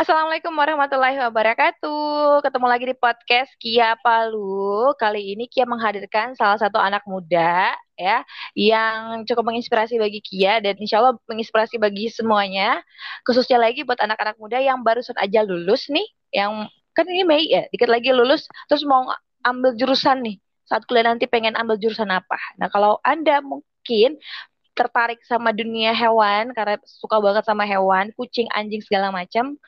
Assalamualaikum warahmatullahi wabarakatuh. Ketemu lagi di podcast Kia Palu. Kali ini Kia menghadirkan salah satu anak muda ya yang cukup menginspirasi bagi Kia dan insya Allah menginspirasi bagi semuanya. Khususnya lagi buat anak-anak muda yang baru saja lulus nih, yang kan ini Mei ya, dikit lagi lulus terus mau ambil jurusan nih. Saat kuliah nanti pengen ambil jurusan apa? Nah kalau anda mungkin tertarik sama dunia hewan karena suka banget sama hewan, kucing, anjing segala macam,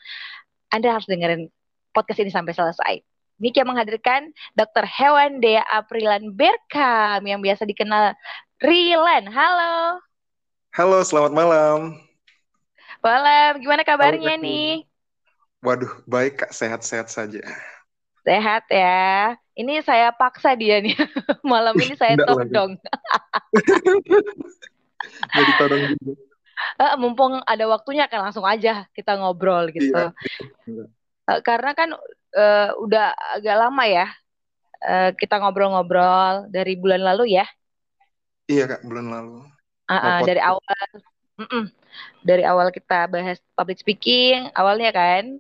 Anda harus dengerin podcast ini sampai selesai. Niki yang menghadirkan Dr. Hewan Dea Aprilan Berkam yang biasa dikenal Rilan. Halo. Halo, selamat malam. Malam, gimana kabarnya Halo, nih? Waduh, baik Kak, sehat-sehat saja. Sehat ya. Ini saya paksa dia nih. Malam ini saya todong. jadi todong juga. Uh, mumpung ada waktunya kan langsung aja kita ngobrol gitu. Iya. Uh, karena kan uh, udah agak lama ya uh, kita ngobrol-ngobrol dari bulan lalu ya. Iya kak bulan lalu. Uh, uh, dari awal, mm -mm, dari awal kita bahas public speaking awalnya kan.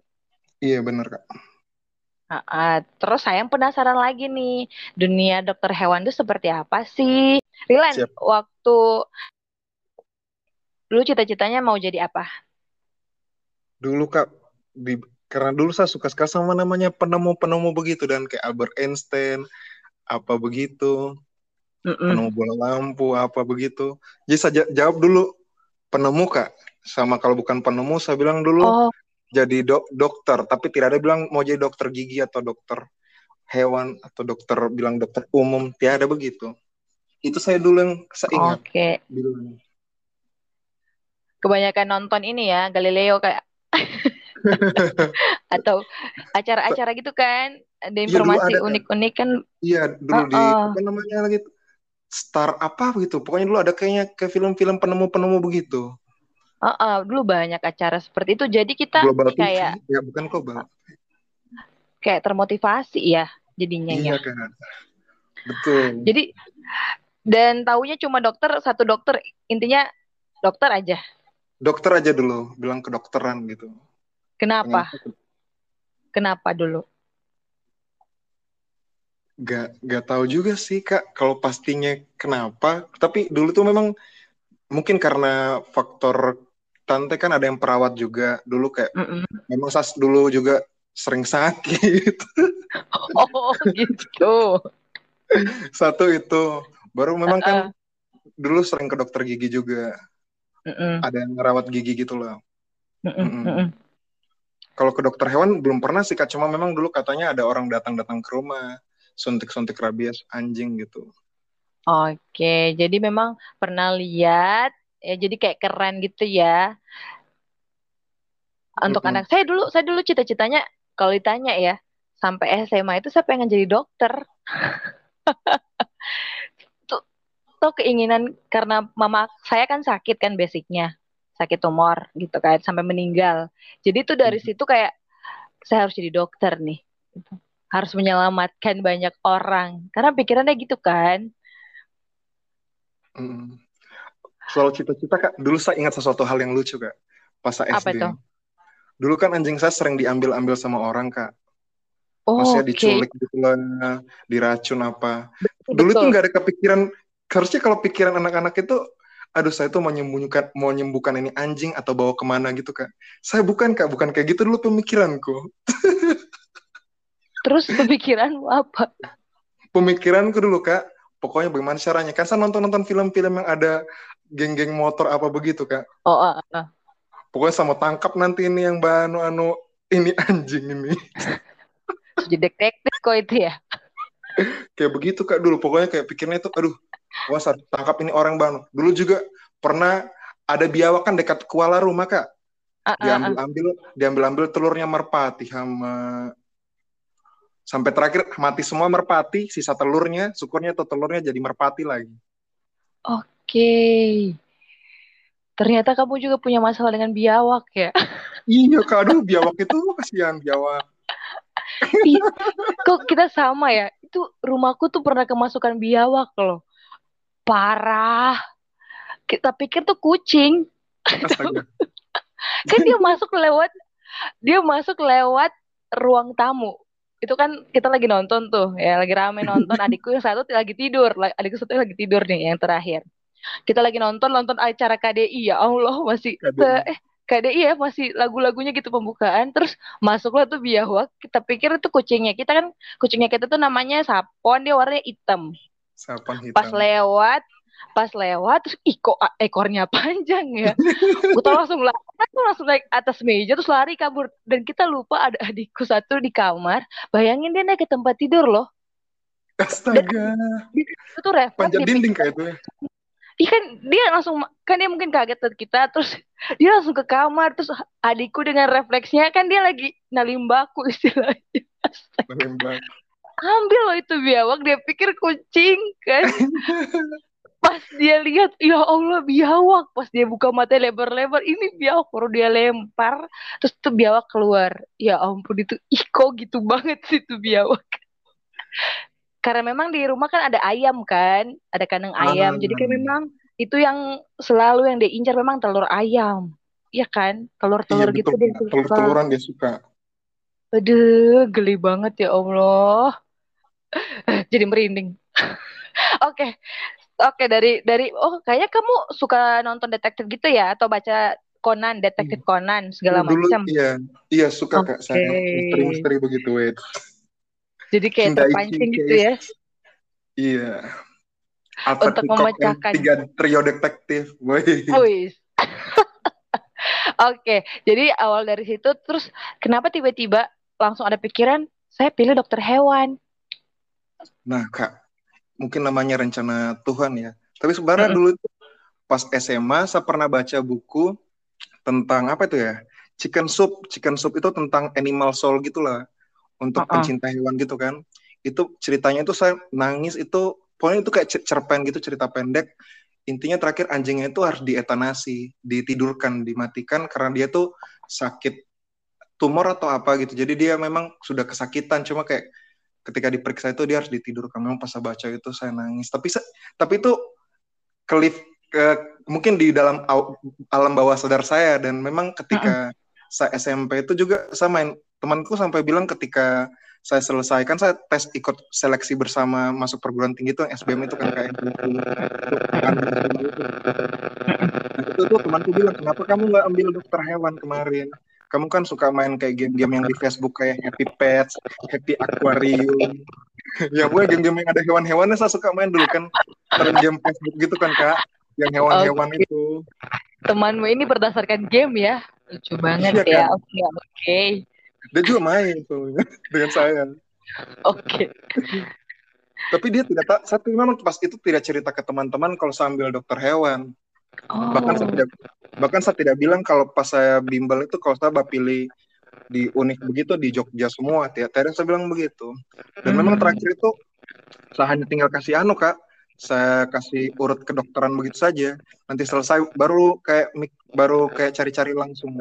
Iya benar kak. Uh, uh, terus saya penasaran lagi nih dunia dokter hewan itu seperti apa sih? Rilan, Siap. waktu Dulu cita-citanya mau jadi apa? Dulu Kak, di, karena dulu saya suka sekali sama namanya penemu-penemu begitu dan kayak Albert Einstein, apa begitu, Mm-mm. penemu bola lampu, apa begitu. Jadi saya jawab dulu penemu Kak. Sama kalau bukan penemu, saya bilang dulu oh. jadi dok dokter, tapi tidak ada bilang mau jadi dokter gigi atau dokter hewan atau dokter bilang dokter umum, tiada begitu. Itu saya dulu yang saya ingat. Oke. Okay kebanyakan nonton ini ya Galileo kayak atau acara-acara gitu kan ada iya, informasi unik-unik kan. Iya dulu -uh. di apa namanya lagi star apa begitu pokoknya dulu ada kayaknya ke film-film penemu-penemu begitu. Uh -uh, dulu banyak acara seperti itu. Jadi kita global kayak ya bukan global. Kayak termotivasi ya jadinya iya, ya kan? Betul. Jadi dan taunya cuma dokter satu dokter intinya dokter aja dokter aja dulu bilang ke dokteran gitu. Kenapa? Kenapa dulu? Gak gak tahu juga sih kak kalau pastinya kenapa. Tapi dulu tuh memang mungkin karena faktor tante kan ada yang perawat juga. Dulu kayak mm -mm. memang sas dulu juga sering sakit. Oh gitu. Satu itu. Baru memang uh -uh. kan dulu sering ke dokter gigi juga Mm-mm. ada yang ngerawat gigi gitu loh. Kalau ke dokter hewan belum pernah sih kak, cuma memang dulu katanya ada orang datang-datang ke rumah suntik-suntik rabies anjing gitu. Oke, jadi memang pernah lihat ya jadi kayak keren gitu ya. Untuk mm-hmm. anak saya dulu, saya dulu cita-citanya kalau ditanya ya sampai SMA itu saya pengen jadi dokter. tuh keinginan karena mama saya kan sakit kan basicnya sakit tumor gitu kan sampai meninggal jadi tuh dari hmm. situ kayak saya harus jadi dokter nih gitu. harus menyelamatkan banyak orang karena pikirannya gitu kan hmm. soal cita-cita kak dulu saya ingat sesuatu hal yang lucu kak pas saya SD itu? dulu kan anjing saya sering diambil-ambil sama orang kak Oh, Maksudnya okay. diculik gitu lah, diracun apa. Betul, Dulu betul. tuh nggak ada kepikiran harusnya kalau pikiran anak-anak itu aduh saya tuh mau menyembuhkan mau menyembuhkan ini anjing atau bawa ke mana gitu kak. Saya bukan kak bukan kayak gitu dulu pemikiranku. Terus pemikiranmu apa? Pemikiranku dulu kak pokoknya bagaimana caranya. Kan saya nonton nonton film-film yang ada geng-geng motor apa begitu kak. Oh uh, uh. pokoknya sama tangkap nanti ini yang banu anu ini anjing ini. Jadi detektif kok itu ya. Kayak begitu kak dulu. Pokoknya kayak pikirnya itu aduh Wah, tangkap ini orang Banu. Dulu juga pernah ada biawak kan dekat Kuala Rumah, Kak. Uh, uh, diambil ambil diambil ambil telurnya merpati sama sampai terakhir mati semua merpati, sisa telurnya, syukurnya atau telurnya jadi merpati lagi. Oke. Ternyata kamu juga punya masalah dengan biawak ya? iya, Kak. Aduh, biawak itu kasihan biawak. Kok kita sama ya? Itu rumahku tuh pernah kemasukan biawak loh parah. Kita pikir tuh kucing. Kan dia masuk lewat dia masuk lewat ruang tamu. Itu kan kita lagi nonton tuh ya lagi rame nonton. Adikku yang satu lagi tidur adikku satu lagi tidur nih yang terakhir. Kita lagi nonton nonton acara KDI ya Allah masih KDI. eh KDI ya masih lagu-lagunya gitu pembukaan. Terus masuklah tuh biawak. Kita pikir itu kucingnya. Kita kan kucingnya kita tuh namanya sapon dia warnanya hitam sapon hitam. pas lewat pas lewat terus iko ekornya panjang ya? Kita langsung lari langsung naik atas meja terus lari kabur. Dan kita lupa ada adikku satu di kamar. Bayangin dia naik ke tempat tidur loh. Astaga. Dan, itu tuh refleks panjat dinding kayak itu ya? Iya kan dia langsung kan dia mungkin kaget kita terus dia langsung ke kamar terus adikku dengan refleksnya kan dia lagi nalim baku istilahnya. Nalim baku. Ambil loh itu biawak dia pikir kucing kan. pas dia lihat ya Allah biawak. Pas dia buka mata lebar-lebar ini biawak baru dia lempar terus tuh biawak keluar. Ya ampun itu iko gitu banget sih itu biawak. Karena memang di rumah kan ada ayam kan? Ada kandang ayam. Jadi kan memang itu yang selalu yang dia incar memang telur ayam. Iya kan? Telur-telur iya, gitu dia suka. Telur-teluran dia suka. Aduh geli banget ya Allah jadi merinding Oke, Oke dari dari oh kayaknya kamu suka nonton detektif gitu ya atau baca Conan, detektif hmm. Conan segala dulu, macam. Iya, iya suka okay. kak saya misteri-misteri begitu wait. Jadi kayak terpancing gitu ya. Iya. Arthur Untuk memecahkan tiga trio detektif. Woi. Oke, jadi awal dari situ terus kenapa tiba-tiba langsung ada pikiran saya pilih dokter hewan? Nah, Kak, mungkin namanya rencana Tuhan ya. Tapi sebenarnya mm -hmm. dulu itu pas SMA saya pernah baca buku tentang apa itu ya? Chicken soup. Chicken soup itu tentang animal soul gitulah untuk uh -uh. pencinta hewan gitu kan. Itu ceritanya itu saya nangis itu pokoknya itu kayak cerpen gitu cerita pendek. Intinya terakhir anjingnya itu harus dietanasi, ditidurkan, dimatikan karena dia tuh sakit tumor atau apa gitu. Jadi dia memang sudah kesakitan cuma kayak ketika diperiksa itu dia harus ditidurkan memang pas saya baca itu saya nangis. Tapi tapi itu kelif ke mungkin di dalam alam bawah sadar saya dan memang ketika uh saya SMP itu juga saya main temanku sampai bilang ketika saya selesai kan saya tes ikut seleksi bersama masuk perguruan tinggi itu yang SBM itu kan kayak. Nah, itu tuh temanku bilang kenapa kamu nggak ambil dokter hewan kemarin kamu kan suka main kayak game-game yang di Facebook kayak Happy Pets, Happy Aquarium. ya gue game-game yang ada hewan-hewannya saya suka main dulu kan. Tren game Facebook gitu kan kak, yang hewan-hewan okay. itu. Temanmu ini berdasarkan game ya, lucu banget iya, ya. Kan? Oke okay, oke. Okay. Dia juga main tuh dengan saya. Oke. Okay. Tapi dia tidak tak satu memang pas itu tidak cerita ke teman-teman kalau sambil dokter hewan. Oh. Bahkan saya tidak bahkan saya tidak bilang kalau pas saya bimbel itu kalau saya pilih di unik begitu di Jogja semua tiap tidak saya bilang begitu. Dan hmm. memang terakhir itu saya hanya tinggal kasih anu kak. Saya kasih urut kedokteran begitu saja. Nanti selesai baru kayak baru kayak cari-cari langsung.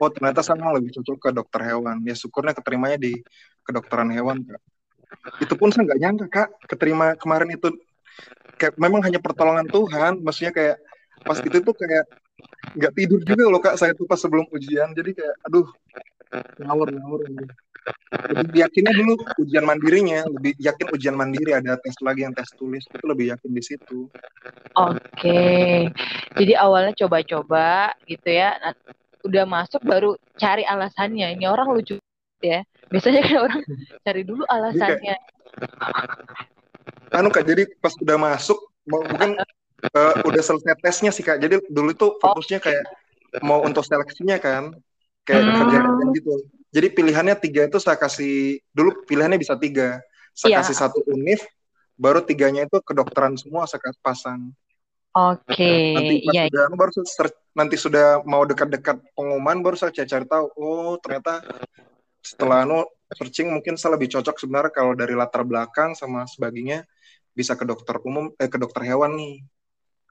Oh ternyata saya memang lebih cocok ke dokter hewan. Ya syukurnya keterimanya di kedokteran hewan kak. Itu pun saya nggak nyangka kak keterima kemarin itu. Kayak memang hanya pertolongan Tuhan. Maksudnya kayak pas itu tuh kayak nggak tidur juga loh kak saya tuh pas sebelum ujian. Jadi kayak aduh ngawur ngawur. Lebih yakinnya dulu ujian mandirinya lebih yakin ujian mandiri ada tes lagi yang tes tulis itu lebih yakin di situ. Oke. Jadi awalnya coba-coba gitu ya. Nah, udah masuk baru cari alasannya. Ini orang lucu ya. Biasanya kan orang cari dulu alasannya. Anu kak jadi pas udah masuk mungkin uh, udah selesai tesnya sih kak. Jadi dulu itu fokusnya kayak mau untuk seleksinya kan, kayak hmm. kerjaan gitu. Jadi pilihannya tiga itu saya kasih dulu pilihannya bisa tiga. Saya yeah. kasih satu univ, baru tiganya itu kedokteran semua saya kasih pasang. Oke. Okay. Nanti yeah. sudah baru search, nanti sudah mau dekat-dekat pengumuman baru saya cari tahu. Oh ternyata setelah anu searching mungkin saya lebih cocok sebenarnya kalau dari latar belakang sama sebagainya bisa ke dokter umum eh ke dokter hewan nih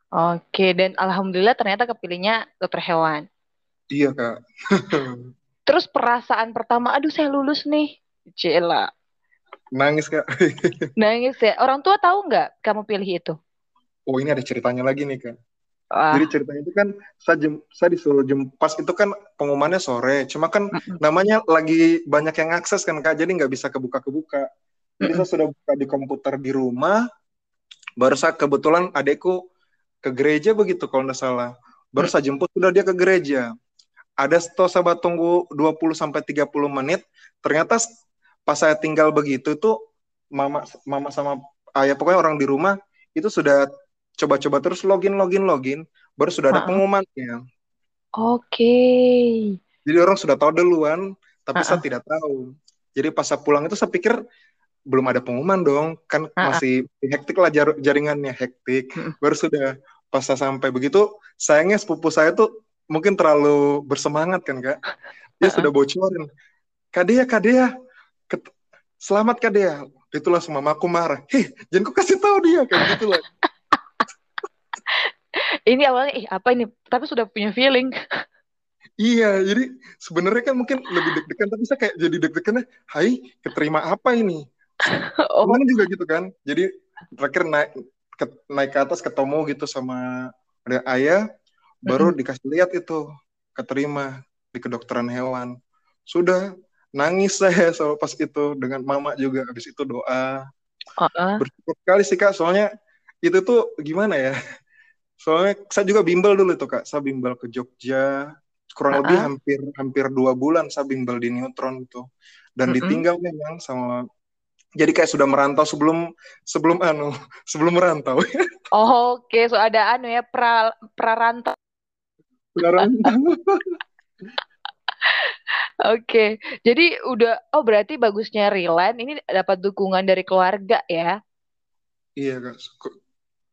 Oke, dan alhamdulillah ternyata kepilihnya dokter hewan. Iya, Kak. Terus perasaan pertama, aduh saya lulus nih. Cila. Nangis, Kak. Nangis ya. Orang tua tahu nggak kamu pilih itu? Oh, ini ada ceritanya lagi nih, Kak. Wah. Jadi ceritanya itu kan saya, jem, saya disuruh jem pas itu kan pengumumannya sore. Cuma kan namanya lagi banyak yang akses kan kak, jadi nggak bisa kebuka-kebuka. Jadi saya sudah buka di komputer di rumah. Baru saya kebetulan adekku ke gereja begitu kalau nggak salah. Baru saya jemput sudah dia ke gereja. Ada setelah saya tunggu 20 sampai 30 menit. Ternyata pas saya tinggal begitu tuh mama mama sama ayah pokoknya orang di rumah itu sudah coba-coba terus login login login baru sudah ada pengumumannya. Oke. Okay. Jadi orang sudah tahu duluan, tapi uh -uh. saya tidak tahu. Jadi pas saya pulang itu saya pikir belum ada pengumuman dong, kan uh -uh. masih hektik lah jar jaringannya hektik. Baru sudah pas saya sampai begitu, sayangnya sepupu saya tuh mungkin terlalu bersemangat kan kak. Dia uh -uh. sudah bocorin. Kadea, Kadea, selamat Kadea. Itulah semua mamaku marah. Heh, jangan kau kasih tahu dia kayak gitu lah ini awalnya ih apa ini tapi sudah punya feeling Iya, jadi sebenarnya kan mungkin lebih deg-degan, tapi saya kayak jadi deg-degannya, hai, keterima apa ini? oh. Cuman juga gitu kan, jadi terakhir naik ke, naik ke atas ketemu gitu sama ada ayah, baru mm -hmm. dikasih lihat itu, keterima di kedokteran hewan. Sudah, nangis saya soal pas itu, dengan mama juga, habis itu doa. Uh -uh. Bersyukur sekali sih kak, soalnya itu tuh gimana ya, Soalnya saya juga bimbel dulu tuh kak, saya bimbel ke Jogja, kurang uh -huh. lebih hampir hampir dua bulan saya bimbel di Neutron itu, dan uh -huh. ditinggal memang sama jadi kayak sudah merantau sebelum sebelum anu sebelum merantau. Oh, Oke, okay. so ada anu ya pra prarantau. Prarantau. Oke, okay. jadi udah oh berarti bagusnya Rilan ini dapat dukungan dari keluarga ya? Iya kak,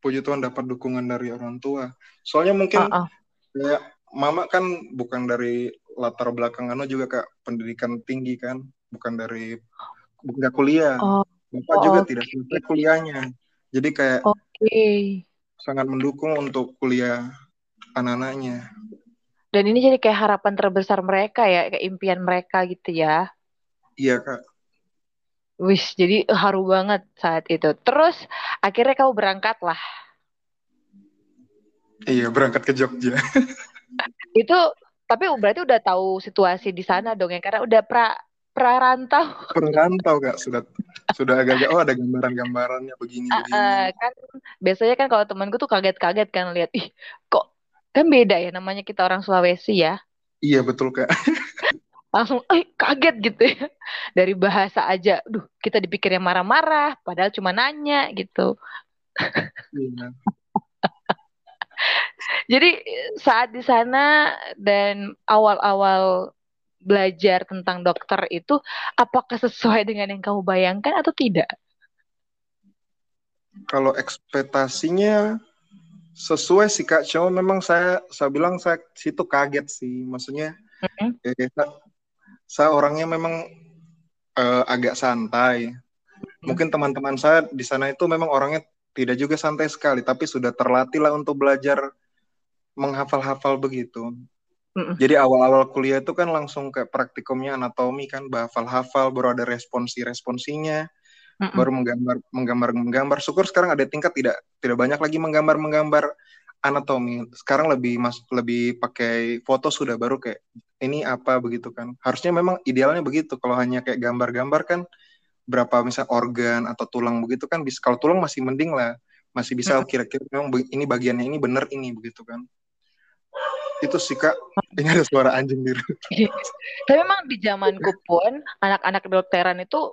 puji Tuhan dapat dukungan dari orang tua. Soalnya mungkin uh -uh. kayak mama kan bukan dari latar belakang anu juga kak pendidikan tinggi kan, bukan dari nggak kuliah. Oh. Bapak oh, juga okay. tidak selesai kuliahnya. Jadi kayak okay. sangat mendukung untuk kuliah anak-anaknya. Dan ini jadi kayak harapan terbesar mereka ya, kayak impian mereka gitu ya. Iya kak. Wis, jadi haru banget saat itu. Terus akhirnya kamu berangkat lah. Iya, berangkat ke Jogja. itu tapi berarti udah tahu situasi di sana dong ya karena udah pra pra rantau. Pra rantau kak sudah sudah agak-agak oh ada gambaran-gambarannya begini uh, begini. Uh, kan biasanya kan kalau temanku tuh kaget-kaget kan lihat ih kok kan beda ya namanya kita orang Sulawesi ya. Iya betul kak. langsung eh kaget gitu ya dari bahasa aja duh kita dipikirnya marah-marah padahal cuma nanya gitu iya. jadi saat di sana dan awal-awal belajar tentang dokter itu apakah sesuai dengan yang kamu bayangkan atau tidak kalau ekspektasinya sesuai sih kak cuma memang saya saya bilang saya situ kaget sih maksudnya mm -hmm. eh, saya orangnya memang uh, agak santai. Mungkin teman-teman saya di sana itu memang orangnya tidak juga santai sekali, tapi sudah terlatih lah untuk belajar menghafal-hafal begitu. Jadi awal-awal kuliah itu kan langsung ke praktikumnya anatomi kan, bahafal-hafal, baru ada responsi-responsinya, baru menggambar, menggambar, menggambar. Syukur sekarang ada tingkat tidak tidak banyak lagi menggambar, menggambar anatomi. Sekarang lebih mas lebih pakai foto sudah baru kayak ini apa begitu kan. Harusnya memang idealnya begitu. Kalau hanya kayak gambar-gambar kan berapa misal organ atau tulang begitu kan bisa kalau tulang masih mending lah masih bisa kira-kira memang ini bagiannya ini benar ini begitu kan itu sih kak ini ada suara anjing di tapi memang di zamanku pun anak-anak dokteran itu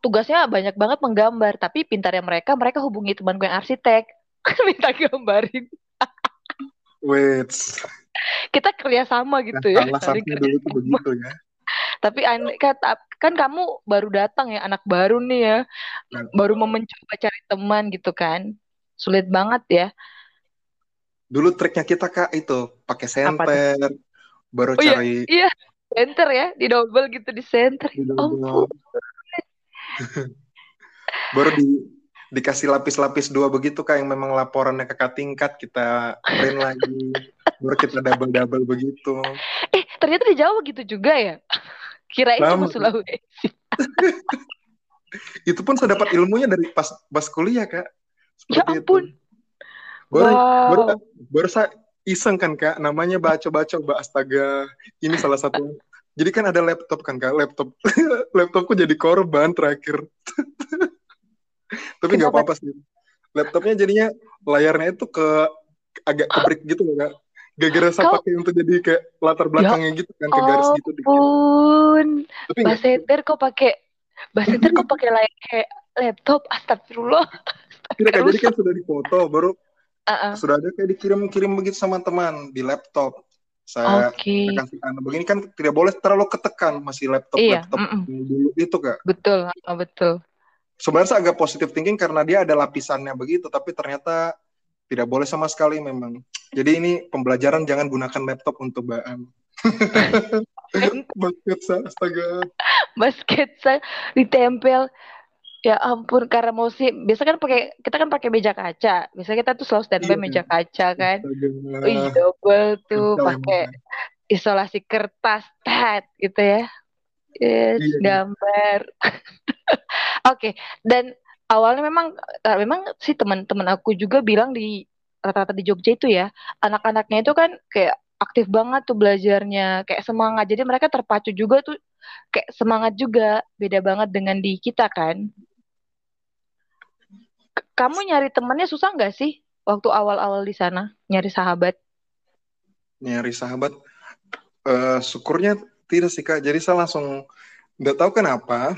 tugasnya banyak banget menggambar tapi pintarnya mereka mereka hubungi temanku yang arsitek minta gambarin Wait. Kita kerja sama gitu ya. Salah dulu tuh begitu ya. Tapi kan, kan kamu baru datang ya, anak baru nih ya. Nah. Baru mau mencoba cari teman gitu kan. Sulit banget ya. Dulu triknya kita Kak itu pakai senter. Baru oh, iya, cari Iya, iya, center ya, di double gitu di center. Di double. Oh, baru di dikasih lapis-lapis dua begitu kayak yang memang laporannya kakak tingkat kita print lagi baru kita double double begitu eh ternyata di Jawa gitu juga ya kirain cuma Sulawesi itu pun saya dapat ilmunya dari pas pas kuliah kak Seperti ya ampun itu. baru wow. baru baru saya iseng kan kak? Namanya baca-baca mbak. Astaga ini salah satu. Jadi kan ada laptop kan kak? Laptop. Laptopku jadi korban terakhir. Tapi nggak apa-apa sih. Laptopnya jadinya layarnya itu ke agak kebrik gitu loh kak. Gara-gara saya pakai untuk jadi kayak latar ya belakangnya ya, gitu kan ke garis gitu. Pun. Tapi Baseter kok pakai Baseter kok pakai layar kayak laptop? Astagfirullah. Tidak kan jadi kan sudah dipoto baru uh-uh. sudah ada kayak dikirim-kirim begitu sama teman di laptop. Saya okay. kasih begini kan tidak boleh terlalu ketekan masih laptop iya. laptop mm -mm. dulu itu kak. Betul, oh, betul. Sebenarnya agak positif thinking karena dia ada lapisannya begitu, tapi ternyata tidak boleh sama sekali memang. Jadi ini pembelajaran jangan gunakan laptop untuk bahan. basket saya, astaga. Basket saya ditempel. Ya ampun, karena mau sih biasa kan pakai kita kan pakai meja kaca. Biasanya kita tuh selalu standby iya. meja kaca kan. Wih, double tuh pakai isolasi kertas, tat gitu ya. Yes, iya. gambar. Oke, okay. dan awalnya memang uh, memang sih teman-teman aku juga bilang di rata-rata di Jogja itu ya anak-anaknya itu kan kayak aktif banget tuh belajarnya kayak semangat jadi mereka terpacu juga tuh kayak semangat juga beda banget dengan di kita kan kamu nyari temennya susah nggak sih waktu awal-awal di sana? Nyari sahabat? Nyari sahabat uh, syukurnya tidak sih kak. Jadi saya langsung nggak tahu kenapa.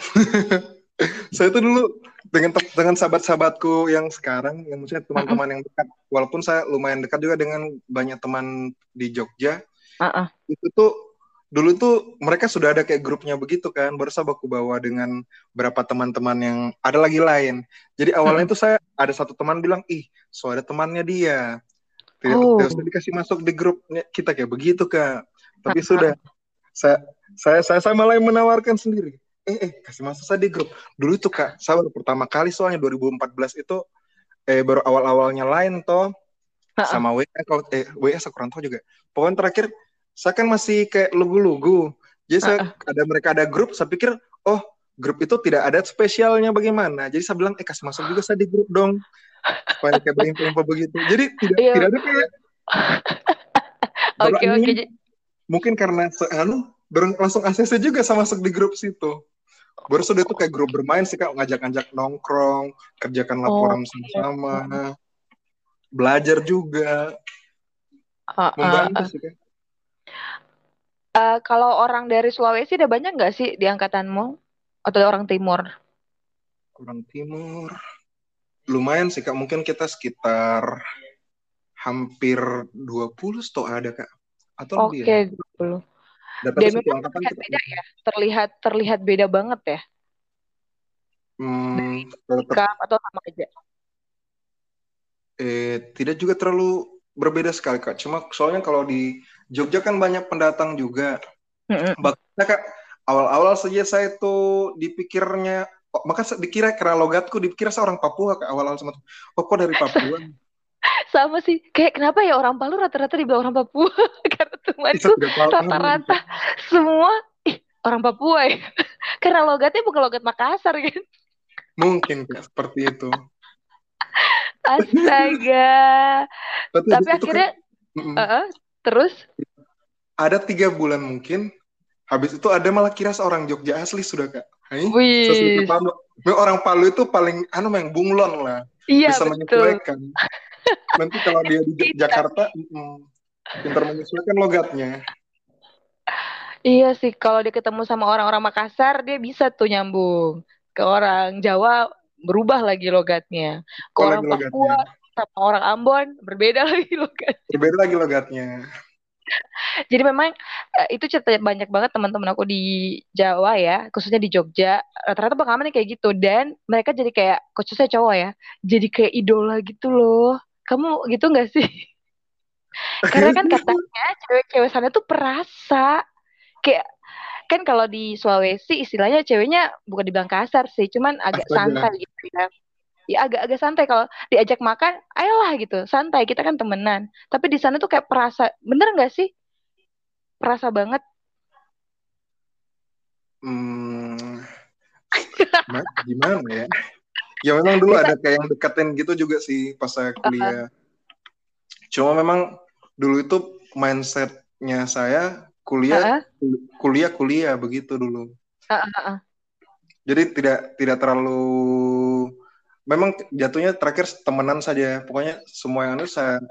Saya tuh dulu dengan dengan sahabat-sahabatku yang sekarang, yang maksudnya teman-teman yang dekat, walaupun saya lumayan dekat juga dengan banyak teman di Jogja, uh-uh. itu tuh dulu tuh mereka sudah ada kayak grupnya begitu kan, baru saya baku bawa dengan berapa teman-teman yang ada lagi lain. Jadi awalnya itu saya ada satu teman bilang, ih, so ada temannya dia, tidak, oh. tidak usah dikasih masuk di grupnya kita kayak begitu kak. Tapi sudah, saya saya saya, saya malah menawarkan sendiri. Eh eh kasih masuk saya di grup. Dulu itu kak saya baru pertama kali soalnya 2014 itu eh baru awal awalnya lain toh. Sama WA kalau eh WA saya kurang tahu juga. Pokoknya terakhir saya kan masih kayak lugu-lugu. Jadi saya ada mereka ada grup saya pikir oh grup itu tidak ada spesialnya bagaimana? Jadi saya bilang eh kasih masuk juga saya di grup dong. Supaya kayak info-info begitu. Jadi tidak iya. tidak ada kayak Oke oke. Okay, Mungkin karena anu langsung ACC juga sama masuk di grup situ. Baru sudah itu kayak grup bermain sih kak. Ngajak-ngajak nongkrong kerjakan oh, laporan sama-sama. Belajar juga. Uh, membantu sih kak uh, kalau orang dari Sulawesi ada banyak nggak sih di angkatanmu atau orang timur orang timur lumayan sih kak mungkin kita sekitar hampir 20 atau ada kak atau lebih ya? Oke, 20. Dan memang terlihat beda ya, terlihat terlihat beda banget ya. Hmm, atau sama aja? Eh, tidak juga terlalu berbeda sekali kak. Cuma soalnya kalau di Jogja kan banyak pendatang juga. Bahkan kak awal-awal saja saya tuh dipikirnya, oh, maka dikira karena logatku dipikir seorang Papua kak awal-awal sama. Oh kok dari Papua? sama sih kayak kenapa ya orang Palu rata-rata dibilang orang Papua? Karena teman tuh rata-rata semua ih, orang Papua ya. Karena logatnya bukan logat Makassar kan? Mungkin seperti itu. Astaga. Tapi, tapi akhirnya kan, uh -uh, terus ada tiga bulan mungkin habis itu ada malah kira seorang Jogja asli sudah kak Wih. Orang Palu itu paling anu yang bunglon lah. Iya, bisa betul. menyesuaikan. Nanti kalau dia di iya. Jakarta, pintar menyesuaikan logatnya. Iya sih, kalau dia ketemu sama orang-orang Makassar, dia bisa tuh nyambung. Ke orang Jawa, berubah lagi logatnya. Ke orang Papua, sama orang Ambon, berbeda lagi logatnya. Berbeda lagi logatnya. Jadi memang uh, itu cerita banyak banget teman-teman aku di Jawa ya, khususnya di Jogja. Rata-rata pengalaman kayak gitu dan mereka jadi kayak khususnya cowok ya, jadi kayak idola gitu loh. Kamu gitu nggak sih? Karena kan katanya cewek-cewek sana tuh perasa. Kayak kan kalau di Sulawesi istilahnya ceweknya bukan dibilang kasar sih, cuman agak Astaga. santai gitu ya. Ya agak-agak santai kalau diajak makan, ayolah gitu, santai kita kan temenan. Tapi di sana tuh kayak perasa, bener nggak sih? Perasa banget. Hmm, gimana ya? Ya memang dulu ada kayak yang deketin gitu juga sih pas saya kuliah. Cuma memang dulu itu mindsetnya saya kuliah, uh -uh. kuliah, kuliah begitu dulu. Uh -uh. Jadi tidak tidak terlalu memang jatuhnya terakhir temenan saja. Pokoknya semua yang itu saya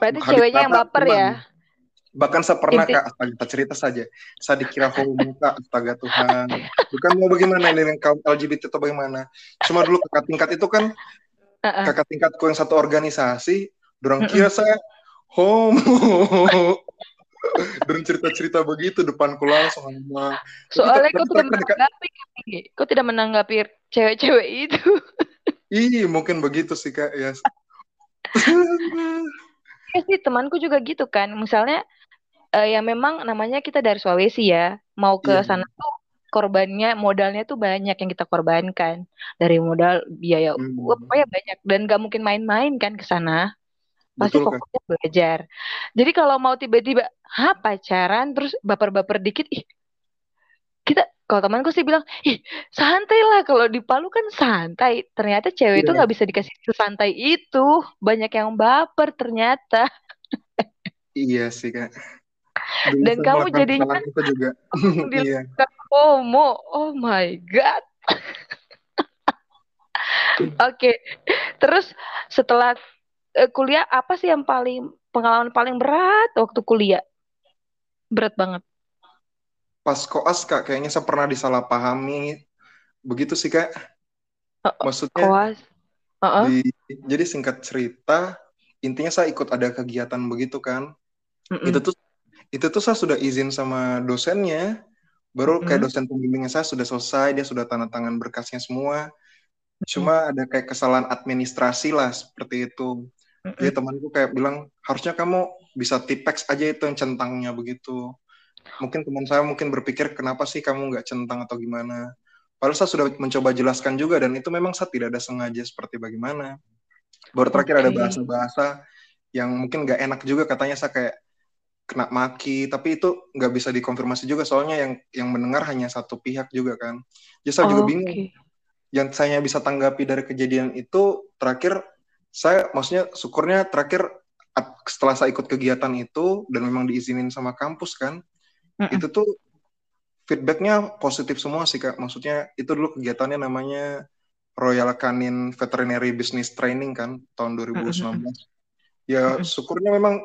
Berarti ceweknya yang baper teman. ya? Bahkan saya pernah Inti... kak, kita cerita saja. Saya dikira homo kak, astaga Tuhan. Bukan mau bagaimana ini kaum LGBT atau bagaimana. Cuma dulu kakak tingkat itu kan, uh-uh. kakak tingkatku yang satu organisasi, dorang uh-uh. kira saya homo. Dan cerita-cerita begitu depanku langsung sama. Soalnya kau tidak menanggapi, kau tidak menanggapi cewek-cewek itu. Iya, mungkin begitu sih kak. Ya. Iya sih, temanku juga gitu kan. Misalnya uh, ya memang namanya kita dari Sulawesi ya mau ke yeah. sana tuh korbannya modalnya tuh banyak yang kita korbankan dari modal biaya hmm. pokoknya banyak dan gak mungkin main-main kan ke sana pasti Betul, fokusnya kan? belajar jadi kalau mau tiba-tiba ha pacaran terus baper-baper dikit ih kita kalau temanku sih bilang ih santai lah kalau di Palu kan santai. Ternyata cewek yeah. itu iya. nggak bisa dikasih sesantai itu. Banyak yang baper ternyata. Iya sih kak. Dan kamu jadinya itu juga. iya. homo oh my god. Oke. Okay. terus setelah uh, kuliah apa sih yang paling pengalaman paling berat waktu kuliah? Berat banget pas koas kak kayaknya saya pernah disalahpahami. Begitu sih kak. Maksudnya koas. Uh -uh. Di, jadi singkat cerita intinya saya ikut ada kegiatan begitu kan. Mm -mm. itu tuh itu tuh saya sudah izin sama dosennya. Baru kayak dosen pembimbingnya saya sudah selesai dia sudah tanda tangan berkasnya semua. Cuma ada kayak kesalahan administrasi lah seperti itu. Jadi temanku kayak bilang harusnya kamu bisa tipex aja itu yang centangnya begitu mungkin teman saya mungkin berpikir kenapa sih kamu nggak centang atau gimana padahal saya sudah mencoba jelaskan juga dan itu memang saya tidak ada sengaja seperti bagaimana baru terakhir okay. ada bahasa-bahasa yang mungkin nggak enak juga katanya saya kayak kena maki tapi itu nggak bisa dikonfirmasi juga soalnya yang yang mendengar hanya satu pihak juga kan jadi saya oh, juga bingung okay. yang saya bisa tanggapi dari kejadian itu terakhir saya maksudnya syukurnya terakhir setelah saya ikut kegiatan itu dan memang diizinin sama kampus kan mm -mm. itu tuh feedbacknya positif semua sih kak maksudnya itu dulu kegiatannya namanya Royal Canin Veterinary Business Training kan tahun 2019 mm -hmm. ya syukurnya memang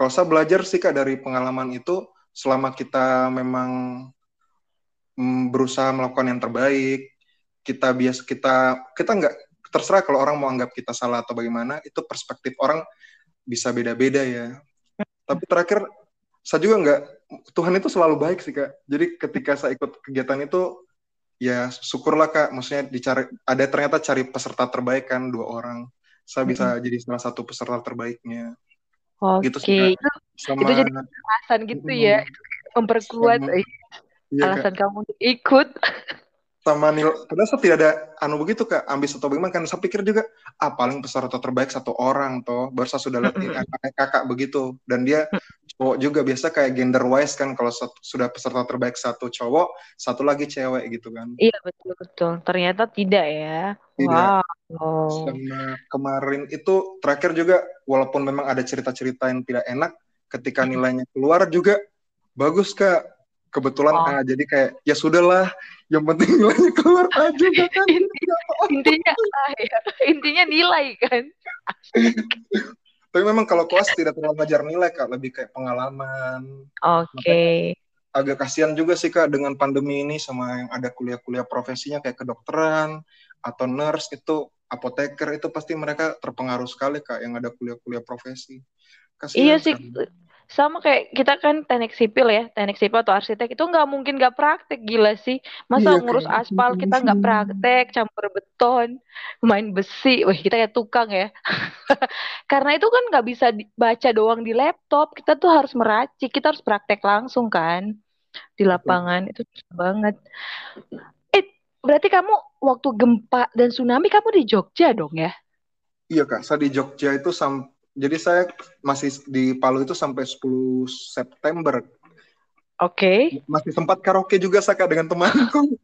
kalau saya belajar sih kak dari pengalaman itu, selama kita memang mm, berusaha melakukan yang terbaik, kita bias kita kita nggak terserah kalau orang mau anggap kita salah atau bagaimana, itu perspektif orang bisa beda-beda ya. Tapi terakhir saya juga nggak Tuhan itu selalu baik sih kak. Jadi ketika saya ikut kegiatan itu ya syukurlah kak. Maksudnya dicari ada ternyata cari peserta terbaik kan dua orang. Saya bisa mm -hmm. jadi salah satu peserta terbaiknya. Oke, gitu itu, sama, itu jadi alasan gitu ya, memperkuat sama, iya, alasan Kak. kamu ikut. Sama nil, padahal saya tidak ada anu begitu kak, ambis atau bagaimana kan saya pikir juga, ah paling peserta terbaik satu orang toh, baru saya sudah lihat -hmm. kakak begitu, dan dia cowok juga biasa kayak gender wise kan, kalau sudah peserta terbaik satu cowok, satu lagi cewek gitu kan. Iya betul betul, ternyata tidak ya. Tidak. Wow. Sama kemarin itu terakhir juga walaupun memang ada cerita-cerita yang tidak enak, ketika nilainya keluar juga bagus kak. Kebetulan oh. ah, jadi kayak ya sudahlah, yang penting nilainya keluar aja kan. intinya ah, ya. intinya nilai kan. Tapi memang kalau kelas tidak terlalu ngajar nilai kak, lebih kayak pengalaman. Oke. Okay. Agak kasihan juga sih kak dengan pandemi ini sama yang ada kuliah-kuliah profesinya kayak kedokteran, atau nurse itu apoteker itu pasti mereka terpengaruh sekali kak yang ada kuliah-kuliah profesi. Kasian iya sih, kan? Sama kayak kita kan teknik sipil ya, teknik sipil atau arsitek itu nggak mungkin nggak praktek gila sih. Masa iya, ngurus kayak aspal kita nggak praktek, campur beton, main besi, wah kita kayak tukang ya. Karena itu kan nggak bisa baca doang di laptop, kita tuh harus meracik, kita harus praktek langsung kan di lapangan itu banget. Berarti kamu waktu gempa dan tsunami kamu di Jogja dong ya? Iya kak, saya di Jogja itu sam jadi saya masih di Palu itu sampai 10 September. Oke. Okay. Masih sempat karaoke juga saya kak dengan temanku.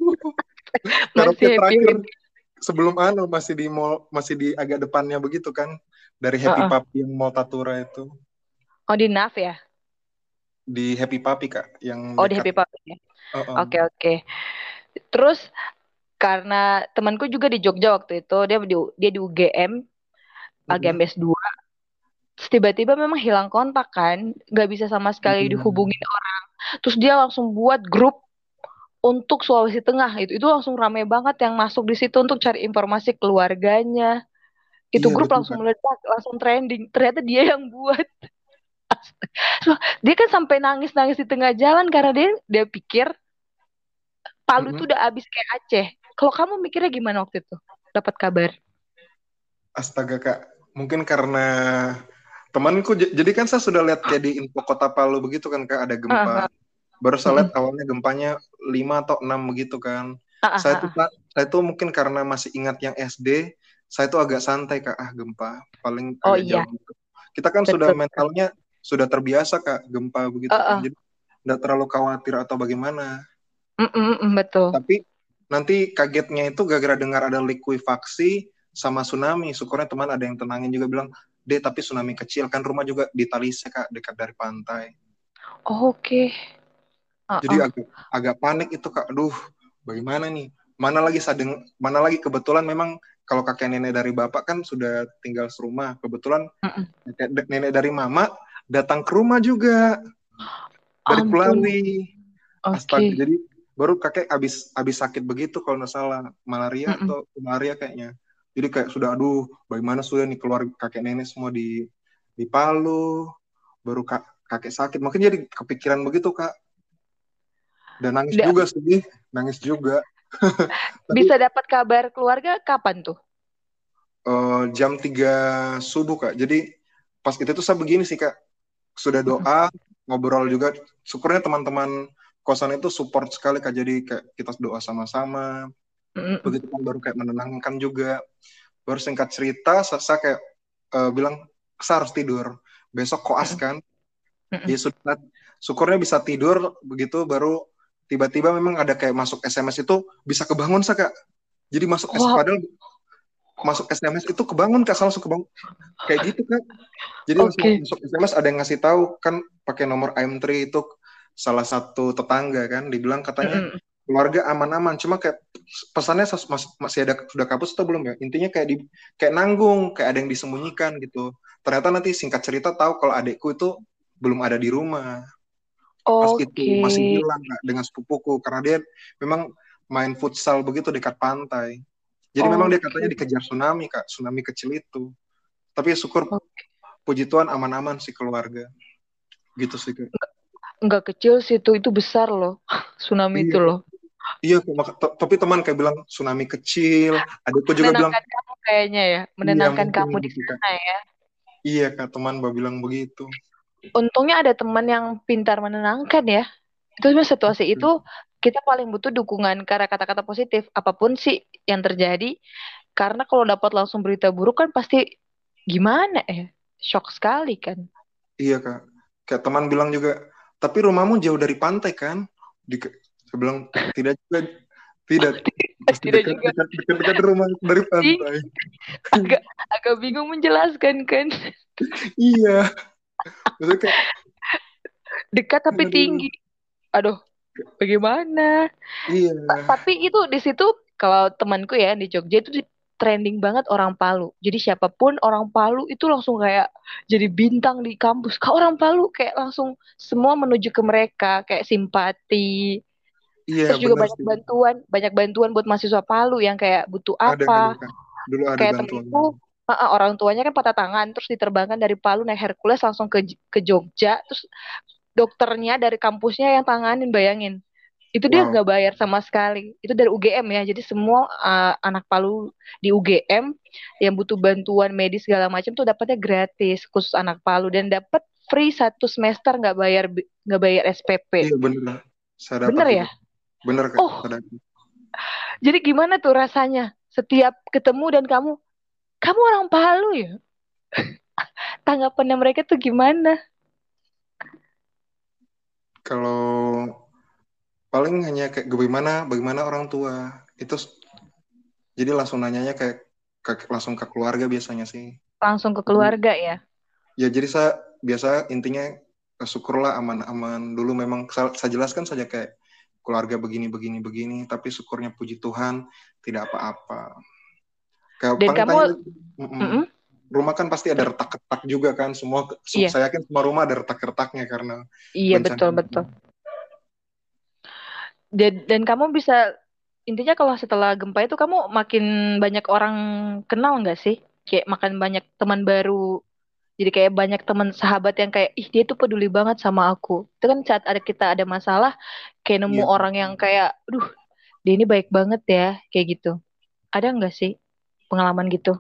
karaoke terakhir sebelum anu masih di mall masih di agak depannya begitu kan dari Happy uh -uh. Papi yang mau Tatura itu. Oh di NAF ya? Di Happy Papi kak, yang. Oh dekat. di Happy Papi ya. Oke uh -uh. oke. Okay, okay. Terus karena temanku juga di Jogja waktu itu dia di dia di UGM mm -hmm. MS2 tiba-tiba memang hilang kontak kan nggak bisa sama sekali mm -hmm. dihubungin orang terus dia langsung buat grup untuk Sulawesi Tengah itu itu langsung ramai banget yang masuk di situ untuk cari informasi keluarganya itu iya, grup langsung meledak langsung trending ternyata dia yang buat dia kan sampai nangis nangis di tengah jalan karena dia dia pikir Palu itu mm -hmm. udah habis kayak Aceh kalau kamu mikirnya gimana waktu itu? Dapat kabar? Astaga kak, mungkin karena temanku jadi kan saya sudah lihat kayak di info kota Palu begitu kan kak ada gempa. Uh, -huh. Baru saya lihat awalnya gempanya 5 atau 6 begitu kan. Uh, -huh. Saya tuh saya tuh mungkin karena masih ingat yang SD, saya tuh agak santai kak ah gempa paling oh, iya. jauh gitu. Kita kan betul, sudah mentalnya sudah terbiasa kak gempa begitu uh, uh. kan. Jadi tidak terlalu khawatir atau bagaimana. Mm -mm, betul. Tapi nanti kagetnya itu gara-gara dengar ada likuifaksi sama tsunami. Syukurnya teman ada yang tenangin juga bilang, deh tapi tsunami kecil kan rumah juga di Talise kak dekat dari pantai. Oh, Oke. Okay. Uh -uh. Jadi agak agak panik itu kak. Aduh, bagaimana nih? Mana lagi sadeng, mana lagi kebetulan memang kalau kakek nenek dari bapak kan sudah tinggal serumah. Kebetulan uh -uh. nenek, dari mama datang ke rumah juga dari Pulawi. Okay. Astaga, jadi baru kakek habis habis sakit begitu kalau nggak salah malaria mm -mm. atau malaria kayaknya jadi kayak sudah aduh bagaimana sudah nih keluar kakek nenek semua di di Palu baru kak, kakek sakit. Mungkin jadi kepikiran begitu kak. Dan nangis da juga sih nangis juga. Bisa dapat kabar keluarga kapan tuh? Uh, jam 3 subuh kak. Jadi pas itu tuh saya begini sih kak. Sudah doa ngobrol juga. Syukurnya teman-teman kosan itu support sekali kak. Jadi kayak kita doa sama-sama mm. begitu kan baru kayak menenangkan juga baru singkat cerita saya kayak uh, bilang saya harus tidur besok koas kan mm. ya sudah syukurnya bisa tidur begitu baru tiba-tiba memang ada kayak masuk SMS itu bisa kebangun saya kak jadi masuk wow. padahal masuk SMS itu kebangun kak langsung kebangun kayak gitu kak jadi okay. masuk SMS ada yang ngasih tahu kan pakai nomor IM3 itu salah satu tetangga kan dibilang katanya mm. Keluarga aman-aman cuma kayak pesannya masih ada sudah kapus atau belum ya? Intinya kayak di kayak nanggung kayak ada yang disembunyikan gitu. Ternyata nanti singkat cerita tahu kalau adikku itu belum ada di rumah. Okay. pas itu masih hilang dengan sepupuku karena dia memang main futsal begitu dekat pantai. Jadi okay. memang dia katanya dikejar tsunami kak tsunami kecil itu. Tapi ya syukur okay. puji Tuhan aman-aman sih keluarga. Gitu sih kak. Nggak kecil sih itu itu besar loh. Tsunami iya. itu loh iya tapi teman kayak bilang tsunami kecil. Adikku juga bilang kamu kayaknya ya. Menenangkan iya, kamu di sana ya. Iya kak teman bawa bilang begitu. Untungnya ada teman yang pintar menenangkan ya. Itu sebenarnya situasi hmm. itu kita paling butuh dukungan karena kata-kata positif. Apa pun sih yang terjadi karena kalau dapat langsung berita buruk kan pasti gimana ya? Shock sekali kan. Iya kak. Kayak teman bilang juga tapi rumahmu jauh dari pantai kan? Di, saya bilang tidak juga tidak tidak dekat, juga dekat, dekat, dekat rumah dari pantai. Agak agak bingung menjelaskan kan? iya. Maksudnya dekat tapi aduh. tinggi. Aduh, bagaimana? Iya. Tapi itu di situ kalau temanku ya di Jogja itu trending banget orang Palu. Jadi siapa pun orang Palu itu langsung kayak jadi bintang di kampus. Kak orang Palu kayak langsung semua menuju ke mereka kayak simpati. Iya, Terus juga banyak sih. bantuan, banyak bantuan buat mahasiswa Palu yang kayak butuh apa. Ada, Dulu ada kayak temenku, uh, orang tuanya kan patah tangan, terus diterbangkan dari Palu naik Hercules langsung ke ke Jogja, terus dokternya dari kampusnya yang tanganin, bayangin. Itu dia nggak bayar sama sekali. Itu dari UGM ya jadi semua uh, anak Palu di UGM yang butuh bantuan medis segala macam tuh dapatnya gratis khusus anak Palu. Dan dapat free satu semester nggak bayar nggak bayar SPP iya bener saya bener ya bener kan oh. Jadi gimana tuh rasanya setiap ketemu dan kamu kamu orang Palu ya? Tanggapannya mereka tuh gimana? Kalau paling hanya kayak bagaimana bagaimana orang tua itu jadi langsung nanyanya kayak, kayak langsung ke keluarga biasanya sih. Langsung ke keluarga ya? Ya jadi saya biasa intinya syukurlah aman-aman. Dulu memang saya jelaskan saja kayak keluarga begini begini begini tapi syukurnya puji Tuhan tidak apa-apa. Dan kamu tanya, mm -mm. rumah kan pasti ada retak-retak juga kan semua iya. saya yakin semua rumah ada retak-retaknya karena iya betul betul. Dan, dan kamu bisa intinya kalau setelah gempa itu kamu makin banyak orang kenal nggak sih? Kayak makan banyak teman baru jadi kayak banyak teman sahabat yang kayak ih dia tuh peduli banget sama aku itu kan saat ada kita ada masalah kayak nemu yeah. orang yang kayak duh dia ini baik banget ya kayak gitu ada nggak sih pengalaman gitu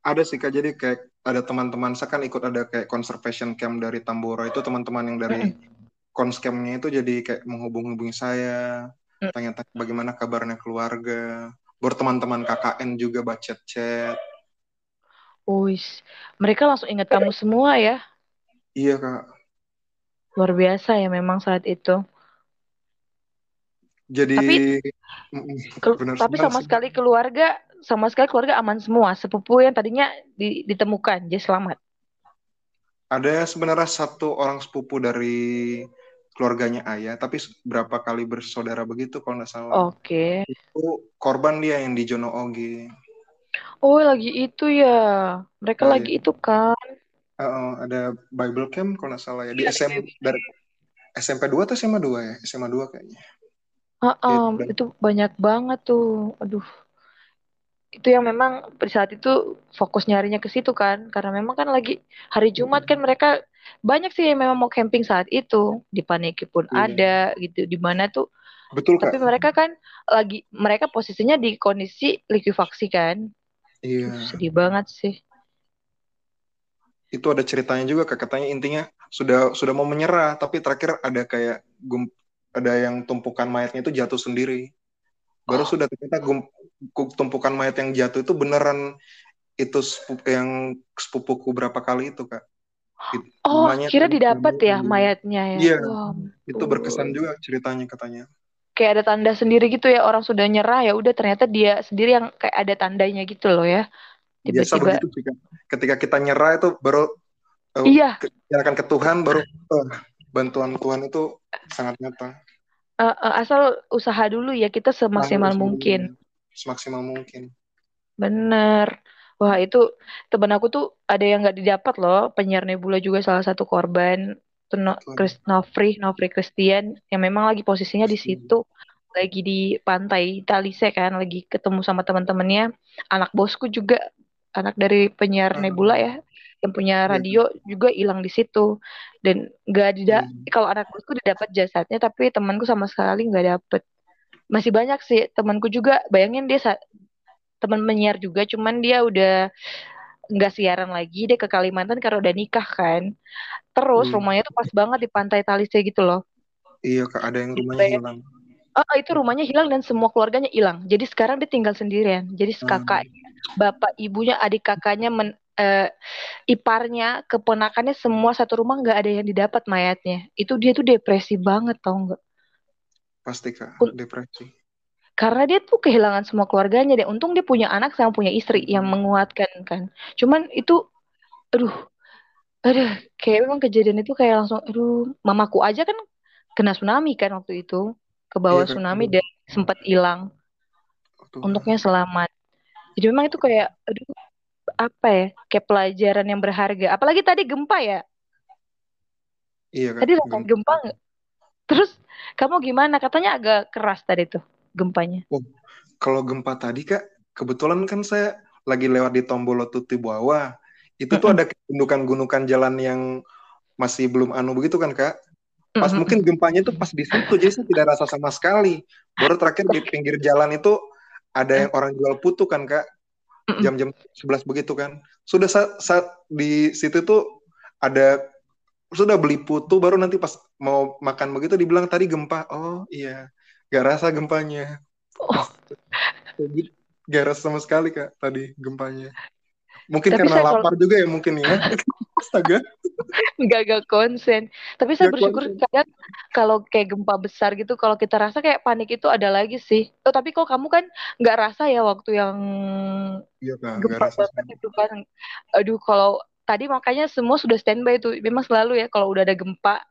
ada sih kak jadi kayak ada teman-teman saya kan ikut ada kayak conservation camp dari Tambora itu teman-teman yang dari mm -hmm konscampnya itu jadi kayak menghubung-hubungi saya, hmm. tanya-tanya bagaimana kabarnya keluarga, baru teman-teman KKN juga baca chat. Wis, mereka langsung ingat kamu semua ya? Iya kak. Luar biasa ya memang saat itu. Jadi, tapi, benar, tapi sama sih. sekali keluarga, sama sekali keluarga aman semua. Sepupu yang tadinya ditemukan, jadi selamat. Ada sebenarnya satu orang sepupu dari keluarganya ayah, tapi berapa kali bersaudara begitu kalau nggak salah. Oke. Okay. Itu korban dia yang di Jono Oge. Oh, lagi itu ya. Mereka nah, lagi ya. itu kan. Uh, ada Bible Camp kalau nggak salah ya di SM dari SMP 2 atau SMA 2 ya? SMA 2 kayaknya. Uh, um, itu banyak banget tuh. Aduh itu yang memang pada saat itu fokus nyarinya ke situ kan karena memang kan lagi hari Jumat kan mereka banyak sih yang memang mau camping saat itu di Paniki pun iya. ada gitu di mana tuh betul tapi mereka kan lagi mereka posisinya di kondisi likuifaksi kan iya sedih banget sih itu ada ceritanya juga kak katanya intinya sudah sudah mau menyerah tapi terakhir ada kayak gum, ada yang tumpukan mayatnya itu jatuh sendiri baru oh. sudah ternyata gum, tumpukan mayat yang jatuh itu beneran itu sepupu, yang sepupuku berapa kali itu kak. oh, kira didapat ya mayatnya ya. Iya. Wow. Itu berkesan juga ceritanya katanya. Kayak ada tanda sendiri gitu ya orang sudah nyerah ya udah ternyata dia sendiri yang kayak ada tandanya gitu loh ya. Tiba-tiba. Biasa begitu Ketika kita nyerah itu baru uh, iya. akan ke Tuhan baru uh, bantuan Tuhan itu sangat nyata. Uh, uh, asal usaha dulu ya kita semaksimal mungkin semaksimal mungkin. Bener. Wah itu teman aku tuh ada yang nggak didapat loh penyiar Nebula juga salah satu korban no, Chris, Nofri Nofri Christian yang memang lagi posisinya di situ lagi di pantai Talise kan lagi ketemu sama teman-temannya anak bosku juga anak dari penyiar hmm. Nebula ya yang punya iya, radio hmm. juga hilang di situ dan nggak tidak hmm. kalau anak bosku didapat jasadnya tapi temanku sama sekali nggak dapet masih banyak sih temanku juga bayangin dia teman menyiar juga cuman dia udah nggak siaran lagi dia ke Kalimantan karena udah nikah kan terus hmm. rumahnya tuh pas banget di pantai Talise gitu loh iya kak ada yang rumahnya Bayang. hilang oh itu rumahnya hilang dan semua keluarganya hilang jadi sekarang dia tinggal sendirian jadi hmm. kakaknya bapak ibunya adik kakaknya men, uh, iparnya keponakannya semua satu rumah nggak ada yang didapat mayatnya itu dia tuh depresi banget tau nggak Pasti kak, depresi. Karena dia tuh kehilangan semua keluarganya deh. Untung dia punya anak sama punya istri yang menguatkan kan. Cuman itu, aduh, aduh, kayak memang kejadian itu kayak langsung, aduh, mamaku aja kan kena tsunami kan waktu itu, ke bawah iya, tsunami dan sempat hilang. Untuknya selamat. Jadi memang itu kayak, aduh, apa ya, kayak pelajaran yang berharga. Apalagi tadi gempa ya. Iya kan. Tadi rasain gempa nggak? Terus kamu gimana? Katanya agak keras tadi tuh gempanya. Oh, kalau gempa tadi kak, kebetulan kan saya lagi lewat di Tombolo Tuti bawah. Itu tuh ada gundukan-gundukan jalan yang masih belum anu begitu kan kak? Pas mungkin gempanya itu pas di situ, jadi saya tidak rasa sama sekali. Baru terakhir di pinggir jalan itu ada yang orang jual putu kan kak? Jam-jam 11 begitu kan? Sudah saat, saat di situ tuh ada sudah beli putu baru nanti pas mau makan begitu dibilang tadi gempa oh iya gak rasa gempanya oh. gak rasa sama sekali kak tadi gempanya mungkin Tapi karena lapar kalau... juga ya mungkin ya. Astaga. Nggak gak konsen. Tapi saya gak bersyukur konsen. kadang kalau kayak gempa besar gitu kalau kita rasa kayak panik itu ada lagi sih. Oh tapi kok kamu kan nggak rasa ya waktu yang iya, kak, gempa besar itu kan. Aduh kalau tadi makanya semua sudah standby tuh. Memang selalu ya kalau udah ada gempa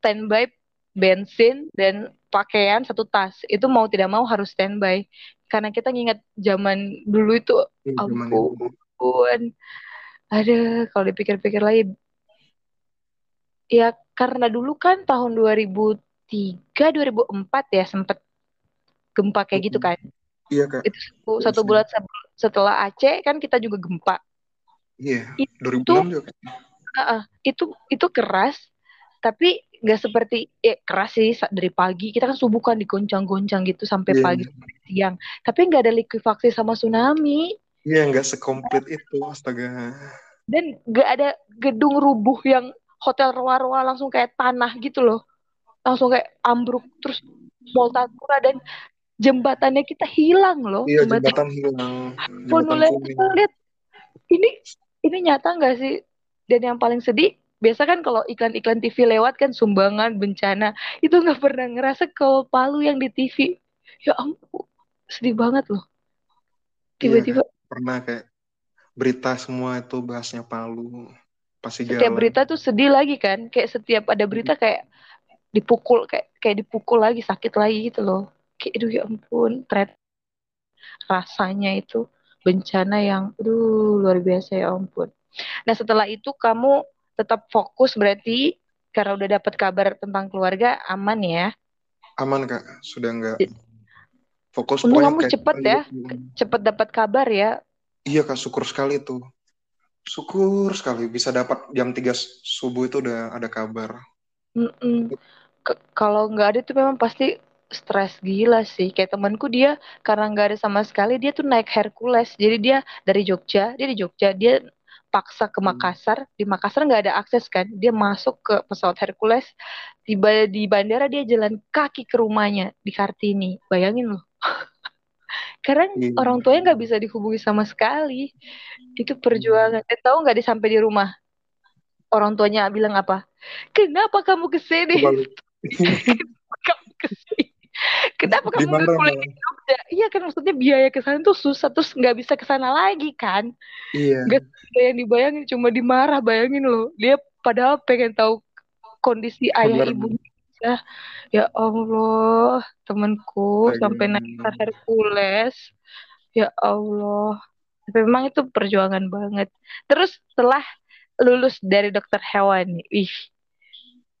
standby bensin dan pakaian satu tas. Itu mau tidak mau harus standby. Karena kita nginget zaman dulu itu ya, ampun. Ada kalau dipikir-pikir lagi ya karena dulu kan tahun 2003 2004 ya sempet gempa kayak gitu kan. Iya kak. Itu satu, satu bulan setelah Aceh kan kita juga gempa. Iya yeah, 2006 juga uh, uh, itu itu keras tapi nggak seperti ya keras sih dari pagi. Kita kan subuh kan digoncang-goncang gitu sampai yeah. pagi sampai siang. Tapi nggak ada likuifaksi sama tsunami iya yeah, nggak sekomplit itu astaga. Dan nggak ada gedung rubuh yang hotel roa-roa langsung kayak tanah gitu loh. Langsung kayak ambruk terus Moltakura dan jembatannya kita hilang loh. Iya jembatan, jembatan hilang. Jembatan lihat ini ini nyata nggak sih? Dan yang paling sedih biasa kan kalau iklan-iklan TV lewat kan sumbangan bencana itu nggak pernah ngerasa kalau Palu yang di TV ya ampun sedih banget loh. Tiba-tiba iya, pernah kayak berita semua itu bahasnya Palu pasti setiap jalan. berita tuh sedih lagi kan? Kayak setiap ada berita kayak dipukul kayak kayak dipukul lagi sakit lagi gitu loh. Kayak aduh ya ampun. Tret. Rasanya itu bencana yang aduh luar biasa ya ampun. Nah setelah itu kamu tetap fokus berarti karena udah dapat kabar tentang keluarga aman ya? Aman kak. Sudah enggak fokus Untung kamu cepet ya cepet dapat kabar ya. Iya kak syukur sekali tuh. Syukur sekali bisa dapat jam 3 subuh itu udah ada kabar. Kalau nggak ada tuh memang pasti stres gila sih. Kayak temanku dia karena nggak ada sama sekali dia tuh naik Hercules. Jadi dia dari Jogja dia di Jogja dia paksa ke hmm. Makassar. Di Makassar nggak ada akses kan? Dia masuk ke pesawat Hercules tiba di bandara dia jalan kaki ke rumahnya di Kartini. Bayangin loh. Karena hmm. orang tuanya nggak bisa dihubungi sama sekali. Itu perjuangan. Eh, tahu nggak di sampai di rumah? Orang tuanya bilang apa? Kenapa kamu ke sini kenapa kamu ke sini kenapa kamu nggak kuliah di Jogja iya kan maksudnya biaya ke sana tuh susah terus nggak bisa ke sana lagi kan. Iya. Nggak ada yang dibayangin cuma dimarah bayangin loh. Dia padahal pengen tahu kondisi ayah ibu ya ya Allah temanku sampai naik Hercules. Ya Allah. Tapi memang itu perjuangan banget. Terus setelah lulus dari dokter hewan ih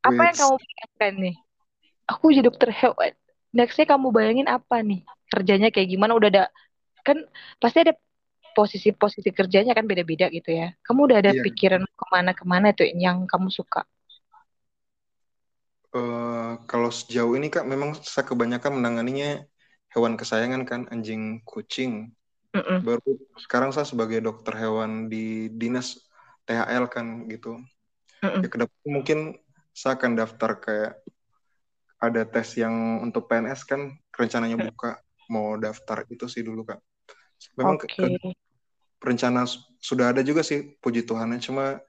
apa yang kamu bayangkan nih? Aku jadi dokter hewan nextnya kamu bayangin apa nih kerjanya kayak gimana udah ada kan pasti ada posisi-posisi kerjanya kan beda-beda gitu ya kamu udah ada yeah. pikiran ke mana-kemana tuh yang kamu suka uh, kalau sejauh ini kak memang saya kebanyakan menanganinya hewan kesayangan kan anjing kucing mm -mm. baru sekarang saya sebagai dokter hewan di dinas THL kan gitu mm -mm. ya ke depan mungkin saya akan daftar kayak ada tes yang untuk PNS kan rencananya buka mau daftar itu sih dulu kak. Memang okay. ke, rencana sudah ada juga sih puji Tuhannya cuma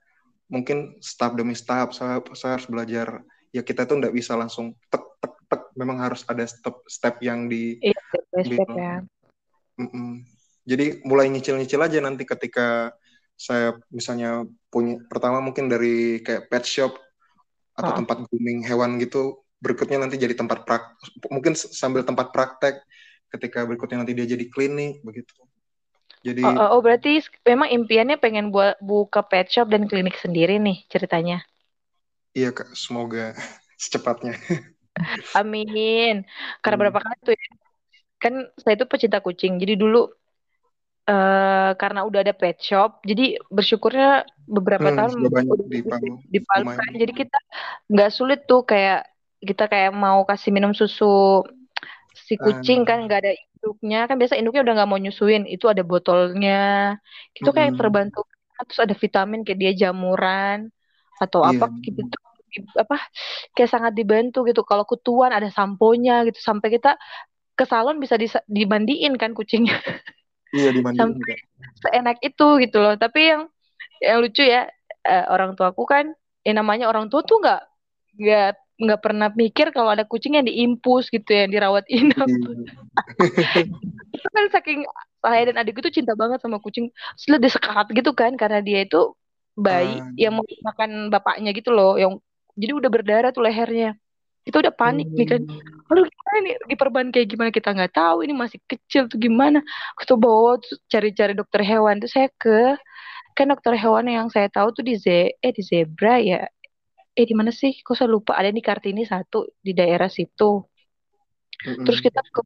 mungkin step demi step saya, saya harus belajar ya kita tuh nggak bisa langsung tek tek tek memang harus ada step step yang di, iya, di step ya. Mm -mm. Jadi mulai nyicil-nyicil aja nanti ketika saya misalnya punya pertama mungkin dari kayak pet shop atau oh. tempat grooming hewan gitu berikutnya nanti jadi tempat prak mungkin sambil tempat praktek ketika berikutnya nanti dia jadi klinik begitu. Jadi oh, oh, oh berarti memang impiannya pengen buat buka pet shop dan klinik sendiri nih ceritanya? Iya kak. Semoga secepatnya. Amin. Karena hmm. berapa kali tuh ya kan saya itu pecinta kucing jadi dulu Uh, karena udah ada pet shop, jadi bersyukurnya beberapa hmm, tahun di Palu, di Palu kan. Jadi kita nggak sulit tuh kayak kita kayak mau kasih minum susu si kucing kan nggak ada induknya. Kan biasa induknya udah nggak mau nyusuin itu ada botolnya. Itu kayak terbantu. Terus ada vitamin kayak dia jamuran atau yeah. apa gitu. Apa kayak sangat dibantu gitu. Kalau kutuan ada samponya gitu. Sampai kita ke salon bisa dimandiin kan kucingnya. Iya dimandiin sampai seenak itu gitu loh. Tapi yang yang lucu ya uh, orang tuaku kan ya namanya orang tua tuh nggak nggak nggak pernah mikir kalau ada kucing yang diimpus gitu ya dirawat inap. Itu kan saking saya dan adik itu cinta banget sama kucing. Setelah disekat gitu kan karena dia itu bayi uh. yang mau makan bapaknya gitu loh yang jadi udah berdarah tuh lehernya. Itu udah panik hmm. nih kan. Hmm. aduh gimana nih? Diperban kayak gimana? Kita nggak tahu ini masih kecil tuh gimana? Aku bawa cari-cari dokter hewan tuh saya ke kan dokter hewan yang saya tahu tuh di ze eh di zebra ya eh di mana sih? Kok saya lupa? Ada di kartini satu di daerah situ. Mm-hmm. terus kita ke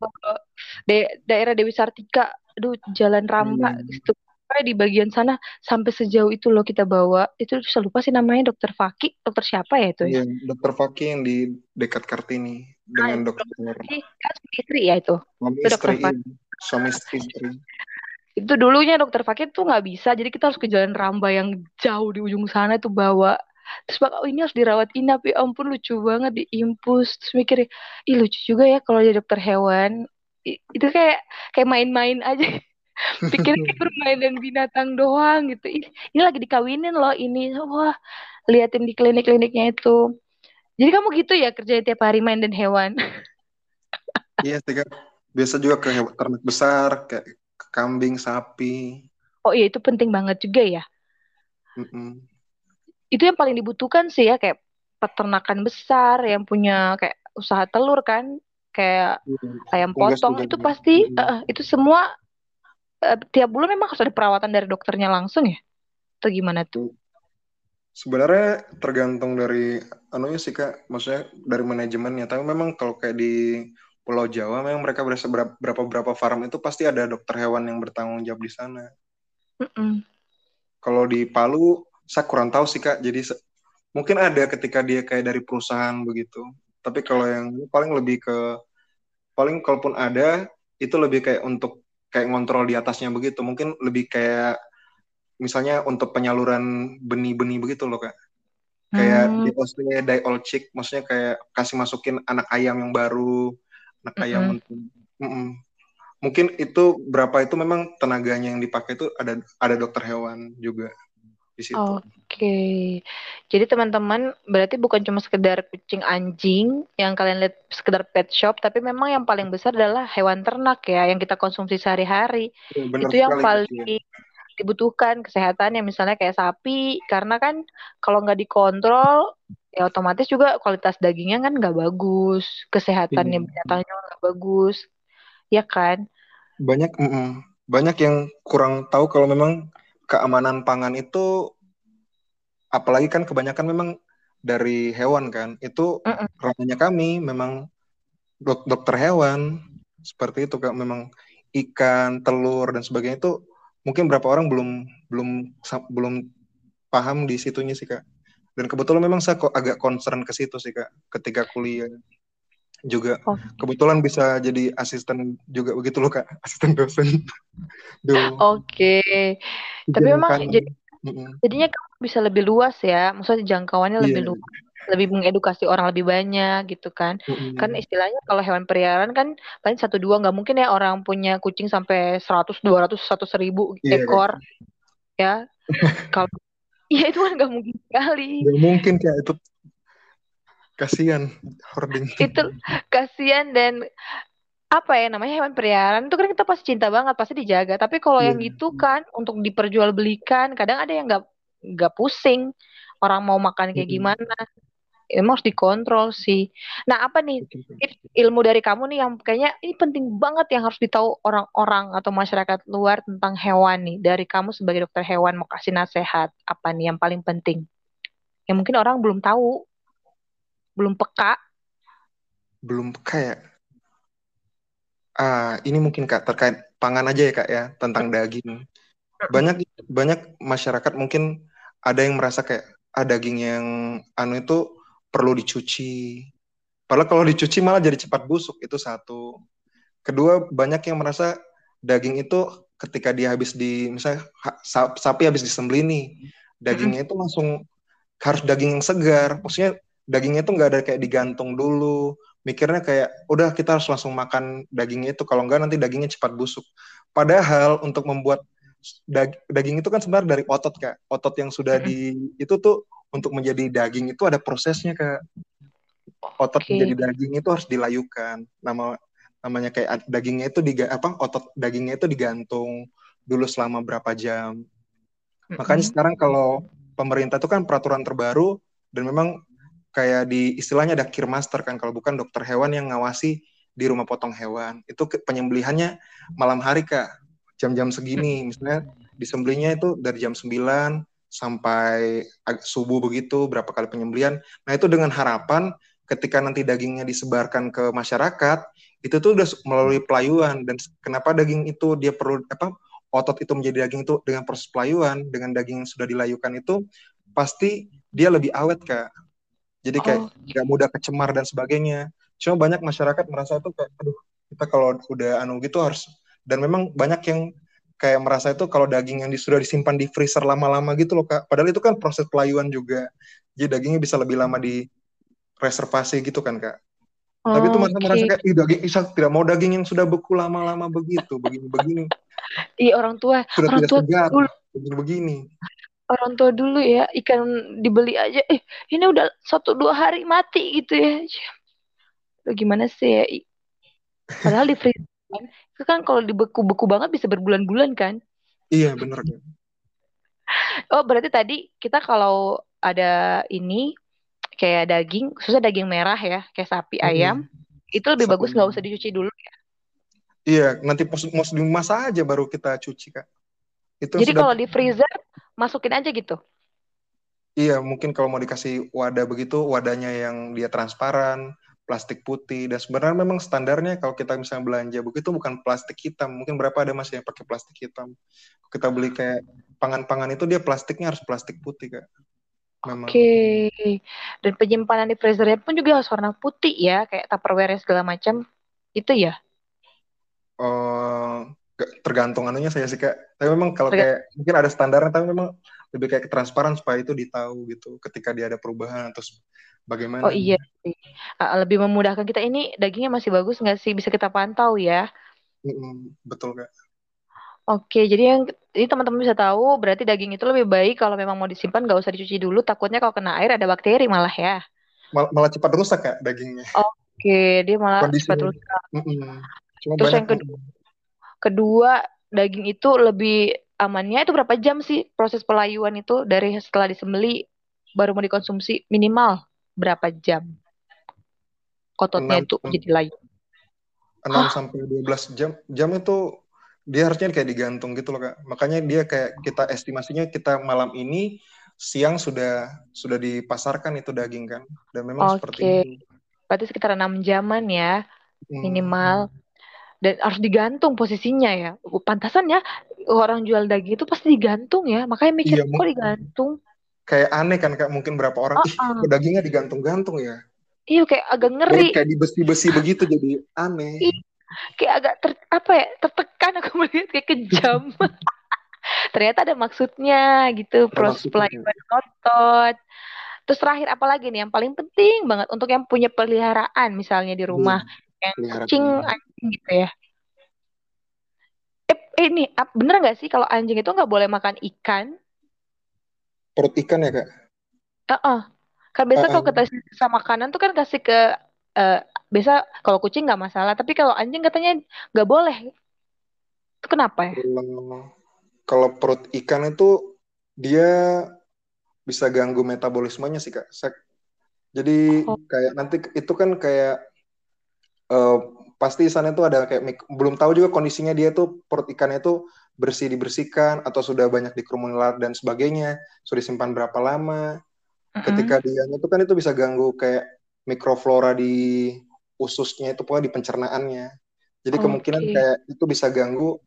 da- daerah Dewi Sartika. Aduh jalan Ramba mm. itu di bagian sana sampai sejauh itu loh kita bawa. Itu saya lupa sih namanya dokter Faki? Dokter siapa ya itu? Ya dokter Faki yang di dekat Kartini dengan ah, dokter kan istri ya itu? Suami itu istri dokter suami istri itu dulunya dokter Fakir tuh nggak bisa. Jadi kita harus ke jalan Ramba yang jauh di ujung sana itu bawa terus bak oh, ini harus dirawat inap. Ya ampun lucu banget diimpus terus mikir ih lucu juga ya kalau jadi dokter hewan. Itu kayak kayak main-main aja. Pikir kayak bermain dan binatang doang gitu. Ini lagi dikawinin loh ini. Wah liatin di klinik-kliniknya itu. Jadi kamu gitu ya kerja tiap hari main dan hewan? Iya sih kan biasa juga ke ternak besar kayak kambing, sapi. Oh iya itu penting banget juga ya. Itu yang paling dibutuhkan sih ya kayak peternakan besar yang punya kayak usaha telur kan, kayak mm. ayam potong itu pasti mm. uh, itu semua uh, tiap bulan memang harus ada perawatan dari dokternya langsung ya. Atau gimana tuh? Sebenarnya tergantung dari anunya sih kak, maksudnya dari manajemennya. Tapi memang kalau kayak di Pulau Jawa memang mereka berasa berapa berapa farm itu pasti ada dokter hewan yang bertanggung jawab di sana. Mm -mm. Kalau di Palu saya kurang tahu sih kak. Jadi mungkin ada ketika dia kayak dari perusahaan begitu. Tapi kalau yang paling lebih ke paling kalaupun ada itu lebih kayak untuk kayak ngontrol di atasnya begitu. Mungkin lebih kayak misalnya untuk penyaluran benih-benih begitu loh kak. Kayak hmm. di Australia die all chick, maksudnya kayak kasih masukin anak ayam yang baru anak ayam mm -hmm. mungkin itu berapa itu memang tenaganya yang dipakai itu ada ada dokter hewan juga di situ. Oke, okay. jadi teman-teman berarti bukan cuma sekedar kucing anjing yang kalian lihat sekedar pet shop, tapi memang yang paling besar adalah hewan ternak ya yang kita konsumsi sehari-hari. Ya, itu yang paling dibutuhkan kesehatan ya misalnya kayak sapi, karena kan kalau nggak dikontrol ya otomatis juga kualitas dagingnya kan nggak bagus, kesehatannya hmm. binatangnya nggak bagus, ya kan? Banyak, mm -mm. banyak yang kurang tahu kalau memang keamanan pangan itu, apalagi kan kebanyakan memang dari hewan kan, itu mm -mm. ranahnya kami memang dok dokter hewan seperti itu kak, memang ikan, telur dan sebagainya itu mungkin berapa orang belum belum belum paham di situnya sih kak. Dan kebetulan memang saya kok agak concern ke situ sih kak, ketika kuliah juga oh. kebetulan bisa jadi asisten juga begitu loh kak, asisten dosen. Oke, okay. tapi memang jadi mm-hmm. jadinya kamu bisa lebih luas ya, maksudnya jangkauannya lebih yeah. luas lebih mengedukasi orang lebih banyak gitu kan mm-hmm. kan istilahnya kalau hewan peliharaan kan paling satu dua nggak mungkin ya orang punya kucing sampai seratus dua ratus satu seribu yeah, ekor ya kalau Iya itu kan gak mungkin sekali. Gak mungkin kayak itu kasihan hoarding. itu kasihan dan apa ya namanya hewan peliharaan itu kan kita pasti cinta banget pasti dijaga tapi kalau yeah. yang iya. itu kan untuk diperjualbelikan kadang ada yang nggak nggak pusing orang mau makan kayak gimana emang harus dikontrol sih. Nah, apa nih ilmu dari kamu nih yang kayaknya ini penting banget yang harus ditahu orang-orang atau masyarakat luar tentang hewan nih. Dari kamu sebagai dokter hewan mau kasih nasihat apa nih yang paling penting? Yang mungkin orang belum tahu, belum peka. Belum peka ya? Ah, ini mungkin Kak terkait pangan aja ya Kak ya, tentang daging. Banyak banyak masyarakat mungkin ada yang merasa kayak ah daging yang anu itu perlu dicuci. Padahal kalau dicuci malah jadi cepat busuk itu satu. Kedua banyak yang merasa daging itu ketika dia habis di misalnya sapi habis disembelih nih dagingnya itu langsung harus daging yang segar. Maksudnya dagingnya itu nggak ada kayak digantung dulu. Mikirnya kayak udah kita harus langsung makan dagingnya itu kalau enggak nanti dagingnya cepat busuk. Padahal untuk membuat daging itu kan sebenarnya dari otot kak otot yang sudah di itu tuh untuk menjadi daging itu ada prosesnya kak otot okay. menjadi daging itu harus dilayukan nama namanya kayak dagingnya itu diga apa otot dagingnya itu digantung dulu selama berapa jam makanya mm -hmm. sekarang kalau pemerintah itu kan peraturan terbaru dan memang kayak di istilahnya ada kirmaster kan kalau bukan dokter hewan yang ngawasi di rumah potong hewan. Itu penyembelihannya malam hari kak. Jam-jam segini. Misalnya disembelihnya itu dari jam 9 sampai subuh begitu berapa kali penyembelihan nah itu dengan harapan ketika nanti dagingnya disebarkan ke masyarakat itu tuh udah melalui pelayuan. Dan kenapa daging itu dia perlu apa otot itu menjadi daging itu dengan proses pelayuan dengan daging yang sudah dilayukan itu pasti dia lebih awet kak jadi kayak oh. nggak oh. mudah kecemar dan sebagainya cuma banyak masyarakat merasa itu kayak aduh kita kalau udah anu gitu harus dan memang banyak yang kayak merasa itu kalau daging yang sudah disimpan di freezer lama-lama gitu loh kak padahal itu kan proses pelayuan juga jadi dagingnya bisa lebih lama di reservasi gitu kan kak oh, tapi itu okay. merasa kayak Ih, daging Isa tidak mau daging yang sudah beku lama-lama begitu begini-begini iya orang tua sudah orang tidak tua segar begini-begini orang tua dulu ya ikan dibeli aja. Eh ini udah satu dua hari mati gitu ya. Lo gimana sih ya? Padahal di freezer kan itu kan kalau dibeku-beku banget bisa berbulan-bulan kan? Iya benar kan oh berarti tadi kita kalau ada ini kayak daging susah daging merah ya kayak sapi hmm. ayam itu lebih sapi bagus nggak usah dicuci dulu ya? Iya nanti mau dimasak aja baru kita cuci kak itu jadi sudah... kalau di freezer masukin aja gitu. Iya, mungkin kalau mau dikasih wadah begitu, wadahnya yang dia transparan, plastik putih, dan sebenarnya memang standarnya kalau kita misalnya belanja begitu bukan plastik hitam, mungkin berapa ada masih yang pakai plastik hitam. Kita beli kayak pangan-pangan itu dia plastiknya harus plastik putih kak. Oke, okay. dan penyimpanan di freezernya pun juga harus warna putih ya, kayak tupperware segala macam, itu ya? Uh, tergantung anunya saya sih kak tapi memang kalau kayak mungkin ada standarnya tapi memang lebih kayak transparan supaya itu ditahu gitu ketika dia ada perubahan atau bagaimana oh iya lebih memudahkan kita ini dagingnya masih bagus nggak sih bisa kita pantau ya mm betul kak Oke, jadi yang ini teman-teman bisa tahu berarti daging itu lebih baik kalau memang mau disimpan nggak usah dicuci dulu, takutnya kalau kena air ada bakteri malah ya. Mal malah cepat rusak kak dagingnya. Oke, dia malah Kondisi. cepat rusak. Mm -mm. Terus yang kedua, Kedua, daging itu lebih amannya itu berapa jam sih proses pelayuan itu dari setelah disembeli baru mau dikonsumsi minimal berapa jam? Ototnya 6, itu jadi layu. 6 Hah? sampai 12 jam. Jam itu dia harusnya kayak digantung gitu loh Kak. Makanya dia kayak kita estimasinya kita malam ini siang sudah sudah dipasarkan itu daging kan. Dan memang okay. seperti itu. Berarti sekitar 6 jaman ya hmm. minimal. Hmm dan harus digantung posisinya ya. Pantasan ya orang jual daging itu pasti digantung ya. Makanya mikir iya, kok digantung. Kayak aneh kan kak mungkin berapa orang uh -uh. ih dagingnya digantung-gantung ya. Iya kayak agak ngeri. Kayak, di besi-besi begitu jadi aneh. Iya, kayak agak ter, apa ya tertekan aku melihat kayak kejam. Ternyata ada maksudnya gitu proses pelayanan otot. Terus terakhir apa lagi nih yang paling penting banget untuk yang punya peliharaan misalnya di rumah. Hmm kucing anjing gitu ya. Eh, eh ini bener nggak sih kalau anjing itu nggak boleh makan ikan? Perut ikan ya kak? Uh -uh. kan biasa uh -uh. kalau kita sama makanan tuh kan kasih ke uh, biasa kalau kucing nggak masalah tapi kalau anjing katanya nggak boleh. Itu kenapa ya? Kalau perut ikan itu dia bisa ganggu metabolismenya sih kak jadi oh. kayak nanti itu kan kayak uh, pasti sana itu ada kayak belum tahu juga kondisinya dia tuh perut ikannya itu bersih dibersihkan atau sudah banyak dikerumuni lalat dan sebagainya sudah disimpan berapa lama mm-hmm. ketika dia itu kan itu bisa ganggu kayak mikroflora di ususnya itu pokoknya di pencernaannya jadi okay. kemungkinan kayak itu bisa ganggu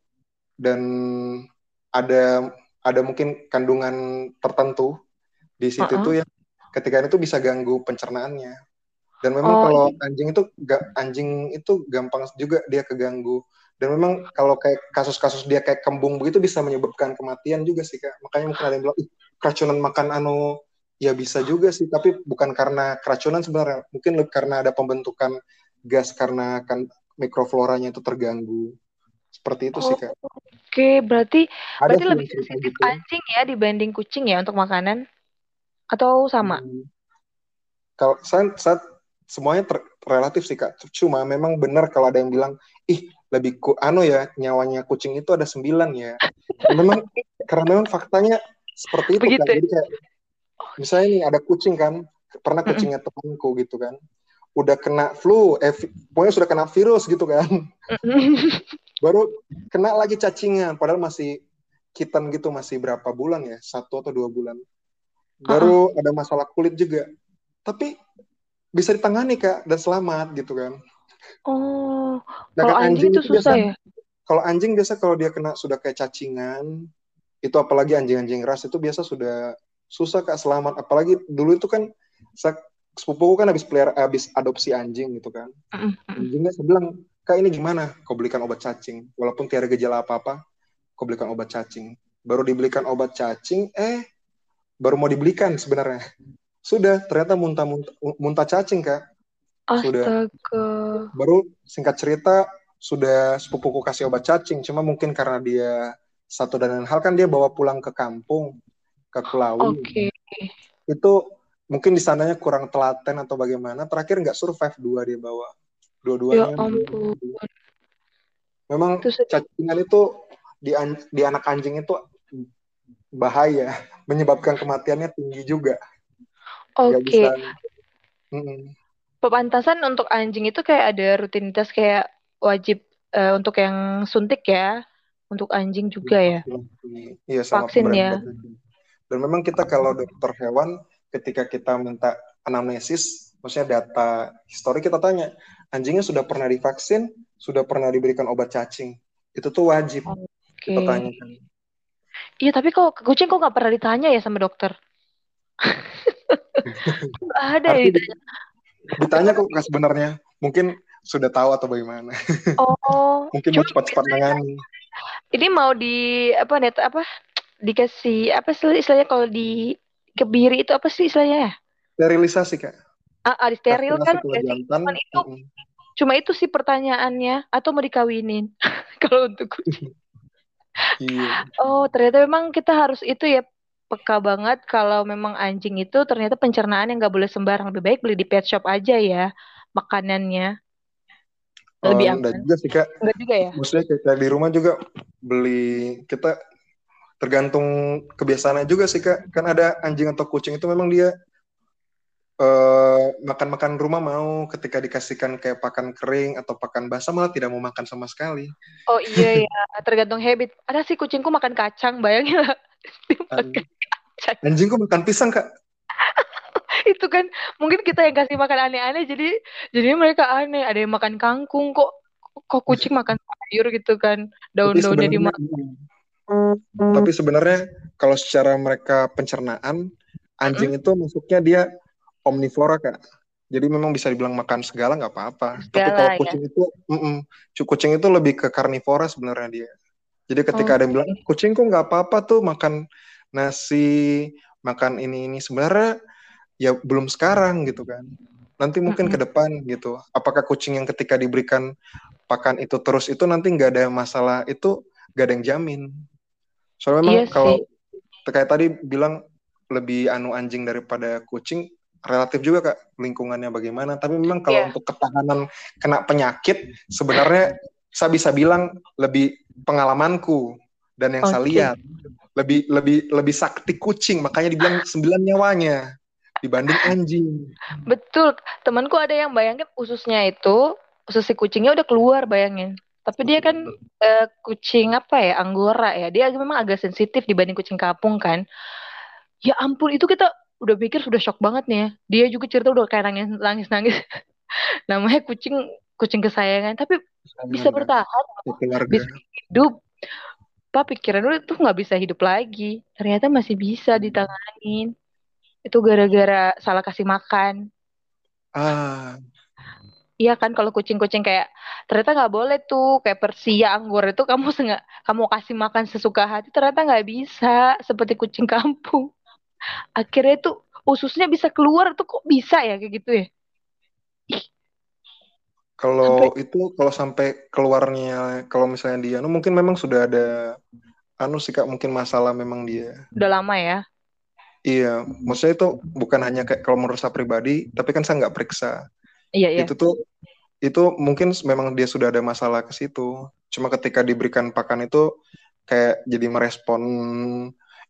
dan ada ada mungkin kandungan tertentu di situ uh-uh. tuh yang ketika itu bisa ganggu pencernaannya dan memang oh, kalau iya. anjing itu gak anjing itu gampang juga dia keganggu. Dan memang kalau kayak kasus-kasus dia kayak kembung begitu bisa menyebabkan kematian juga sih kak. Makanya mungkin ada yang bilang, keracunan makan anu ya bisa juga sih, tapi bukan karena keracunan sebenarnya. Mungkin karena ada pembentukan gas karena kan mikrofloranya itu terganggu. Seperti itu oh, sih kak. Oke, okay. berarti ada berarti lebih sensitif gitu. anjing ya dibanding kucing ya untuk makanan? atau sama? Hmm. Kalau saya, saya semuanya ter, relatif sih kak. Cuma memang benar kalau ada yang bilang, ih lebih ku, anu ya nyawanya kucing itu ada sembilan ya. memang karena memang faktanya seperti itu Begitu. kan. Jadi kayak misalnya nih ada kucing kan, pernah kucingnya temanku gitu kan, udah kena flu, eh, pokoknya sudah kena virus gitu kan. Baru kena lagi cacingan, padahal masih kitan gitu masih berapa bulan ya, satu atau dua bulan. Baru uh -uh. ada masalah kulit juga. Tapi bisa ditangani kak dan selamat gitu kan. Oh, nah, kalau anjing, anjing itu susah biasa, ya? Kalau anjing biasa kalau dia kena sudah kayak cacingan, itu apalagi anjing-anjing ras itu biasa sudah susah kak selamat. Apalagi dulu itu kan sepupuku kan habis pelihara habis adopsi anjing gitu kan. Anjingnya saya bilang, "Kak, ini gimana? Kau belikan obat cacing. Walaupun tiada gejala apa-apa, kau belikan obat cacing." Baru dibelikan obat cacing, eh baru mau dibelikan sebenarnya. Sudah, ternyata muntah-muntah muntah cacing, Kak. Sudah. Baru singkat cerita sudah sepupuku kasih obat cacing, cuma mungkin karena dia satu dan lain hal kan dia bawa pulang ke kampung, ke. Oke. Okay. Itu mungkin di sananya kurang telaten atau bagaimana terakhir nggak survive dua dia bawa dua-duanya ya ampun memang itu cacingan itu di di anak anjing itu bahaya menyebabkan kematiannya tinggi juga oke okay. pepantasan untuk anjing itu kayak ada rutinitas kayak wajib uh, untuk yang suntik ya untuk anjing juga ya iya sama vaksin ya dan memang kita kalau dokter hewan ketika kita minta anamnesis, maksudnya data histori kita tanya, anjingnya sudah pernah divaksin, sudah pernah diberikan obat cacing. Itu tuh wajib okay. kita tanyakan. Iya, tapi kok kucing kok nggak pernah ditanya ya sama dokter? Ada ya ditanya. Ditanya kok sebenarnya. Mungkin sudah tahu atau bagaimana. Oh. Mungkin mau cepat-cepat nangani. Ini mau di apa net apa dikasih apa istilahnya kalau di kebiri itu apa sih istilahnya ya? Sterilisasi kak. Ah, ah steril kan cuma itu mm. cuma itu sih pertanyaannya atau mau dikawinin kalau untuk kucing. iya. Oh ternyata memang kita harus itu ya peka banget kalau memang anjing itu ternyata pencernaan yang nggak boleh sembarang lebih baik beli di pet shop aja ya makanannya. Lebih oh, aman. juga sih kak. Enggak juga ya. Maksudnya kayak di rumah juga beli kita tergantung kebiasaannya juga sih kak. Kan ada anjing atau kucing itu memang dia uh, makan-makan rumah mau ketika dikasihkan kayak pakan kering atau pakan basah malah tidak mau makan sama sekali. Oh iya ya tergantung habit. Ada sih kucingku makan kacang bayangin lah anjingku makan pisang kak itu kan mungkin kita yang kasih makan aneh-aneh jadi jadi mereka aneh ada yang makan kangkung kok kok kucing makan sayur gitu kan daun-daunnya dimakan tapi sebenarnya kalau secara mereka pencernaan, anjing itu masuknya dia omnivora kak. Jadi memang bisa dibilang makan segala nggak apa-apa. Tapi kalau ya. kucing itu, mm -mm, kucing itu lebih ke karnivora sebenarnya dia. Jadi ketika oh, ada yang bilang kucing kok nggak apa-apa tuh makan nasi, makan ini ini sebenarnya ya belum sekarang gitu kan. Nanti mungkin mm -hmm. ke depan gitu. Apakah kucing yang ketika diberikan pakan itu terus itu nanti nggak ada masalah itu nggak ada yang jamin. Soalnya memang iya kalau kayak tadi bilang lebih anu anjing daripada kucing, relatif juga kak lingkungannya bagaimana. Tapi memang kalau yeah. untuk ketahanan kena penyakit, sebenarnya saya bisa bilang lebih pengalamanku dan yang okay. saya lihat lebih lebih lebih sakti kucing, makanya dibilang sembilan nyawanya dibanding anjing. Betul, temanku ada yang bayangin ususnya itu usus si kucingnya udah keluar bayangin. Tapi dia kan uh, kucing apa ya, anggora ya. Dia memang agak sensitif dibanding kucing kapung kan. Ya ampun, itu kita udah pikir sudah shock banget nih ya. Dia juga cerita udah kayak nangis nangis nangis. Namanya kucing kucing kesayangan, tapi bisa bertahan, bisa hidup. Pak pikiran lu tuh nggak bisa hidup lagi. Ternyata masih bisa ditanganin. Itu gara-gara salah kasih makan. Ah, Iya kan kalau kucing-kucing kayak ternyata nggak boleh tuh kayak Persia anggur itu kamu senggak kamu kasih makan sesuka hati ternyata nggak bisa seperti kucing kampung. Akhirnya tuh ususnya bisa keluar tuh kok bisa ya kayak gitu ya? Kalau sampai... itu kalau sampai keluarnya kalau misalnya dia, no, mungkin memang sudah ada anu sih kak mungkin masalah memang dia. Udah lama ya? Iya, maksudnya itu bukan hanya kayak kalau menurut saya pribadi, tapi kan saya nggak periksa. Iya, iya. Itu tuh itu mungkin memang dia sudah ada masalah ke situ. Cuma ketika diberikan pakan itu kayak jadi merespon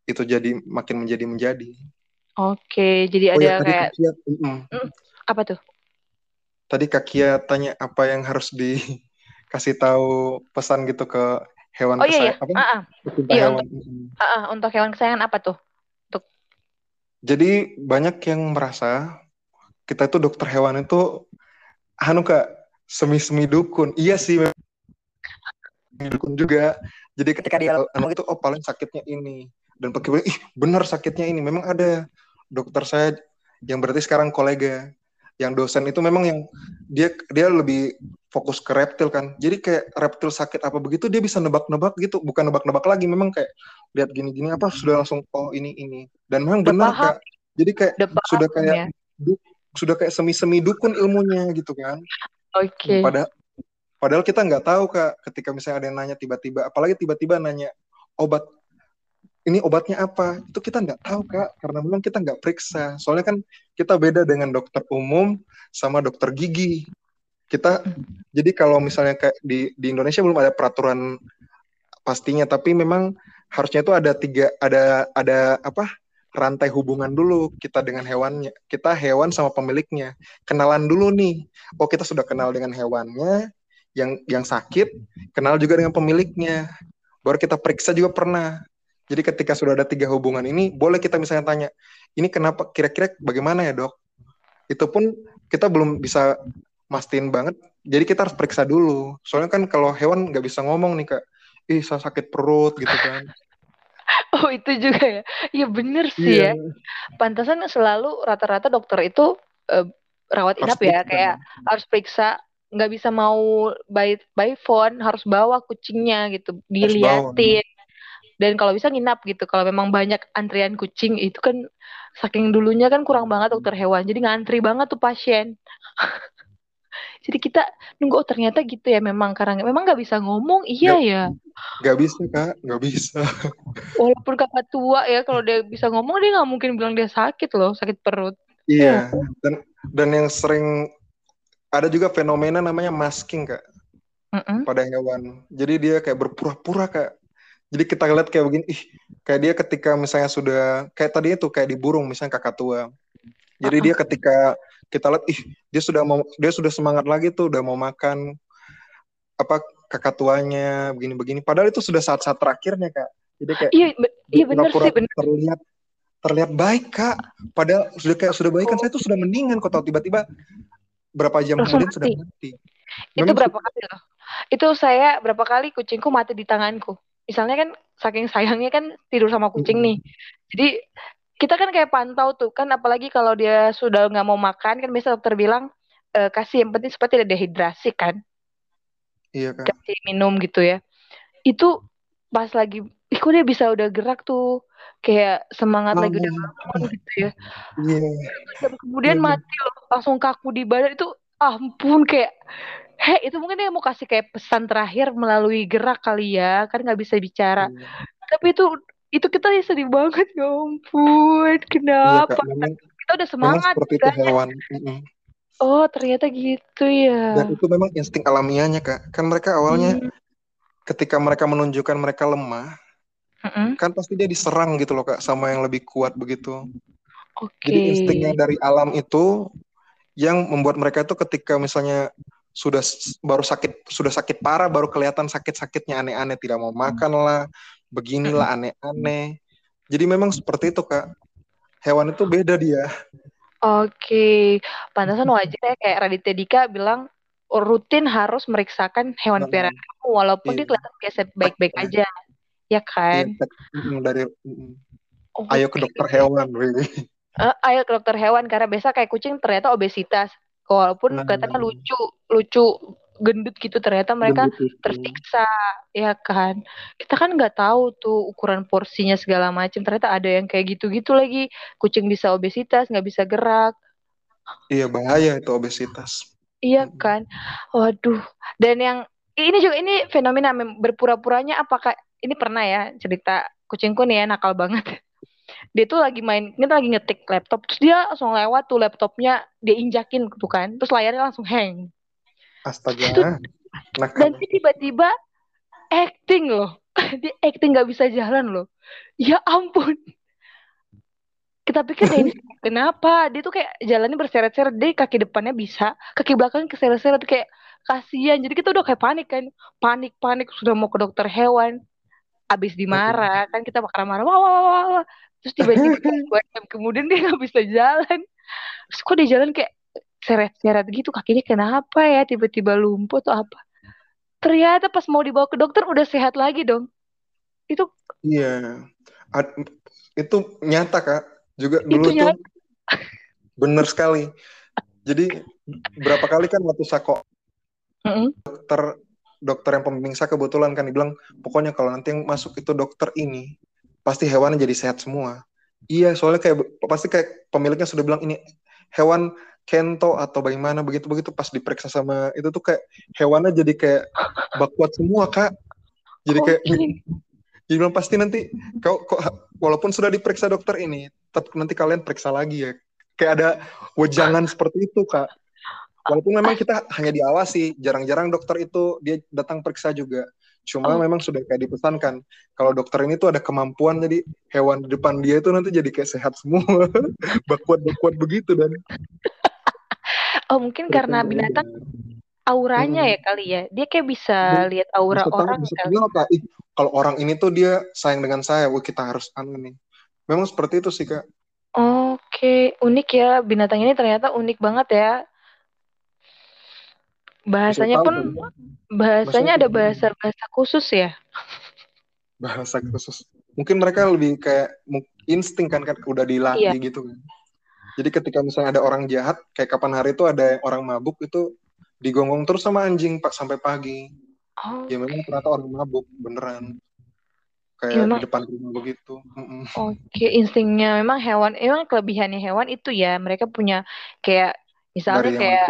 itu jadi makin menjadi menjadi. Oke, jadi oh, ada ya, kayak mm, apa tuh? Tadi Kakia tanya apa yang harus dikasih tahu pesan gitu ke hewan oh, iya, iya. Apa? Uh -uh. Iya, hewan. Untuk, uh -uh, untuk hewan kesayangan apa tuh? Untuk Jadi banyak yang merasa kita itu dokter hewan itu anu kak semi-semi dukun. Iya sih dukun juga. Jadi ketika dia emang itu oh paling sakitnya ini dan pakai ih benar sakitnya ini memang ada dokter saya yang berarti sekarang kolega yang dosen itu memang yang dia dia lebih fokus ke reptil kan. Jadi kayak reptil sakit apa begitu dia bisa nebak-nebak gitu. Bukan nebak-nebak lagi memang kayak lihat gini-gini apa sudah langsung oh ini ini. Dan memang benar kak. Jadi kayak sudah kayak ya? du, sudah kayak semi-semi dukun ilmunya gitu kan. Oke. Okay. padahal padahal kita nggak tahu kak ketika misalnya ada yang nanya tiba-tiba apalagi tiba-tiba nanya obat ini obatnya apa? Itu kita nggak tahu kak karena memang kita nggak periksa. Soalnya kan kita beda dengan dokter umum sama dokter gigi. Kita jadi kalau misalnya kayak di di Indonesia belum ada peraturan pastinya tapi memang harusnya itu ada tiga ada ada apa rantai hubungan dulu kita dengan hewannya kita hewan sama pemiliknya. Kenalan dulu nih. Oh kita sudah kenal dengan hewannya yang yang sakit kenal juga dengan pemiliknya. Baru kita periksa juga pernah jadi ketika sudah ada tiga hubungan ini, boleh kita misalnya tanya, ini kenapa kira-kira bagaimana ya dok? Itu pun kita belum bisa mastiin banget. Jadi kita harus periksa dulu. Soalnya kan kalau hewan nggak bisa ngomong nih kak, ih saya sakit perut gitu kan. Oh itu juga ya, iya bener sih yeah. ya. Pantasan selalu rata-rata dokter itu uh, rawat inap harus ya, kayak harus periksa nggak bisa mau by by phone harus bawa kucingnya gitu diliatin dan kalau bisa nginap gitu. Kalau memang banyak antrian kucing itu kan saking dulunya kan kurang banget dokter hewan. Jadi ngantri banget tuh pasien. Jadi kita nunggu oh ternyata gitu ya memang karena memang nggak bisa ngomong? Iya gak, ya. nggak bisa kak. Nggak bisa. Walaupun kakak tua ya kalau dia bisa ngomong dia nggak mungkin bilang dia sakit loh sakit perut. Iya. Oh. dan dan yang sering ada juga fenomena namanya masking kak. Mm -mm. pada hewan. Jadi dia kayak berpura-pura kak jadi kita lihat kayak begini, ih, kayak dia ketika misalnya sudah kayak tadi itu kayak di burung misalnya kakak tua. Jadi uh -huh. dia ketika kita lihat, ih, dia sudah mau dia sudah semangat lagi tuh, udah mau makan apa kakak tuanya begini-begini. Padahal itu sudah saat-saat terakhirnya kak. Jadi kayak iya, iya benar sih bener. terlihat terlihat baik kak. Padahal sudah kayak sudah baik kan oh. saya tuh sudah mendingan kok tahu tiba-tiba berapa jam Langsung kemudian mati. sudah mati. Memang itu berapa kali loh? Itu saya berapa kali kucingku mati di tanganku misalnya kan saking sayangnya kan tidur sama kucing nih. Jadi kita kan kayak pantau tuh kan apalagi kalau dia sudah nggak mau makan kan biasa dokter bilang e, kasih yang penting supaya tidak dehidrasi kan? Iya kan kasih minum gitu ya. Itu pas lagi ih kok dia bisa udah gerak tuh? Kayak semangat lagi udah bangun gitu ya. Yeah. kemudian yeah. mati loh langsung kaku di badan. Itu ampun kayak Heh, itu mungkin dia mau kasih kayak pesan terakhir melalui gerak kali ya, kan nggak bisa bicara. Hmm. Tapi itu itu kita sedih banget, ya ampun, kenapa? Iya, memang, kita udah semangat. seperti itu hewan. Oh, ternyata gitu ya. Dan itu memang insting alamiahnya, Kak. Kan mereka awalnya hmm. ketika mereka menunjukkan mereka lemah, hmm. kan pasti dia diserang gitu loh, Kak, sama yang lebih kuat begitu. Okay. Jadi instingnya dari alam itu yang membuat mereka itu ketika misalnya sudah baru sakit sudah sakit parah baru kelihatan sakit-sakitnya aneh-aneh tidak mau makan lah beginilah aneh-aneh. Jadi memang seperti itu kak. Hewan itu beda dia. Oke. Pantasan wajar ya kayak Raditya Dika bilang rutin harus meriksakan hewan nah, peliharaan kamu walaupun iya. dia kelihatan biasa baik-baik iya. aja. Ya kan? Iya, dari oh, ayo ke dokter hewan uh, ayo ke dokter hewan karena biasa kayak kucing ternyata obesitas. Walaupun nah, kelihatannya lucu lucu gendut gitu ternyata mereka tersiksa ya kan? Kita kan nggak tahu tuh ukuran porsinya segala macam ternyata ada yang kayak gitu-gitu lagi. Kucing bisa obesitas nggak bisa gerak. Iya bahaya itu obesitas. Iya kan? Waduh. Dan yang ini juga ini fenomena berpura-puranya apakah ini pernah ya cerita kucingku nih ya nakal banget dia tuh lagi main kita lagi ngetik laptop terus dia langsung lewat tuh laptopnya dia injakin tuh kan terus layarnya langsung hang. Astaga dan tiba-tiba acting loh. Dia acting nggak bisa jalan loh. Ya ampun. Kita pikir deh ini kenapa? Dia tuh kayak jalannya berseret-seret deh kaki depannya bisa kaki belakangnya keseret-seret kayak kasihan. Jadi kita udah kayak panik kan. Panik panik sudah mau ke dokter hewan. Abis dimarah kan kita bakal marah. Wah, wah, wah, wah. Terus tiba-tiba dua jam kemudian dia nggak bisa jalan. Terus kok dia jalan kayak seret-seret gitu kakinya kenapa ya tiba-tiba lumpuh atau apa? Ternyata pas mau dibawa ke dokter udah sehat lagi dong. Itu iya. Itu nyata kak. Juga dulu itu tuh bener sekali. Jadi berapa kali kan waktu sako mm -hmm. dokter dokter yang pembimbing saya kebetulan kan dibilang pokoknya kalau nanti yang masuk itu dokter ini pasti hewannya jadi sehat semua. Iya, soalnya kayak pasti kayak pemiliknya sudah bilang ini hewan kento atau bagaimana begitu begitu pas diperiksa sama itu tuh kayak hewannya jadi kayak bakuat semua kak. Jadi kayak okay. jadi bilang pasti nanti kau kok walaupun sudah diperiksa dokter ini, tetap nanti kalian periksa lagi ya. Kayak ada wejangan seperti itu kak. Walaupun memang kita hanya diawasi, jarang-jarang dokter itu dia datang periksa juga. Cuma oh. memang sudah kayak dipesankan. Kalau dokter ini tuh ada kemampuan jadi hewan di depan dia itu nanti jadi kayak sehat semua. Bakuat-bakuat begitu dan. Oh mungkin karena binatang auranya hmm. ya kali ya. Dia kayak bisa lihat aura bisa orang. Bisa apa? Kalau orang ini tuh dia sayang dengan saya, wah kita harus anu nih. Memang seperti itu sih kak. Oke, unik ya binatang ini ternyata unik banget ya bahasanya pun kan? bahasanya ada bahasa bahasa khusus ya? Bahasa khusus. Mungkin mereka lebih kayak insting kan kan udah dilatih iya. gitu kan. Jadi ketika misalnya ada orang jahat kayak kapan hari itu ada orang mabuk itu digonggong terus sama anjing pak sampai pagi. Oh, ya memang ternyata orang mabuk beneran. Kayak ya, memang, di depan rumah begitu. Oke, okay, instingnya memang hewan, emang kelebihannya hewan itu ya. Mereka punya kayak Misalnya dari kayak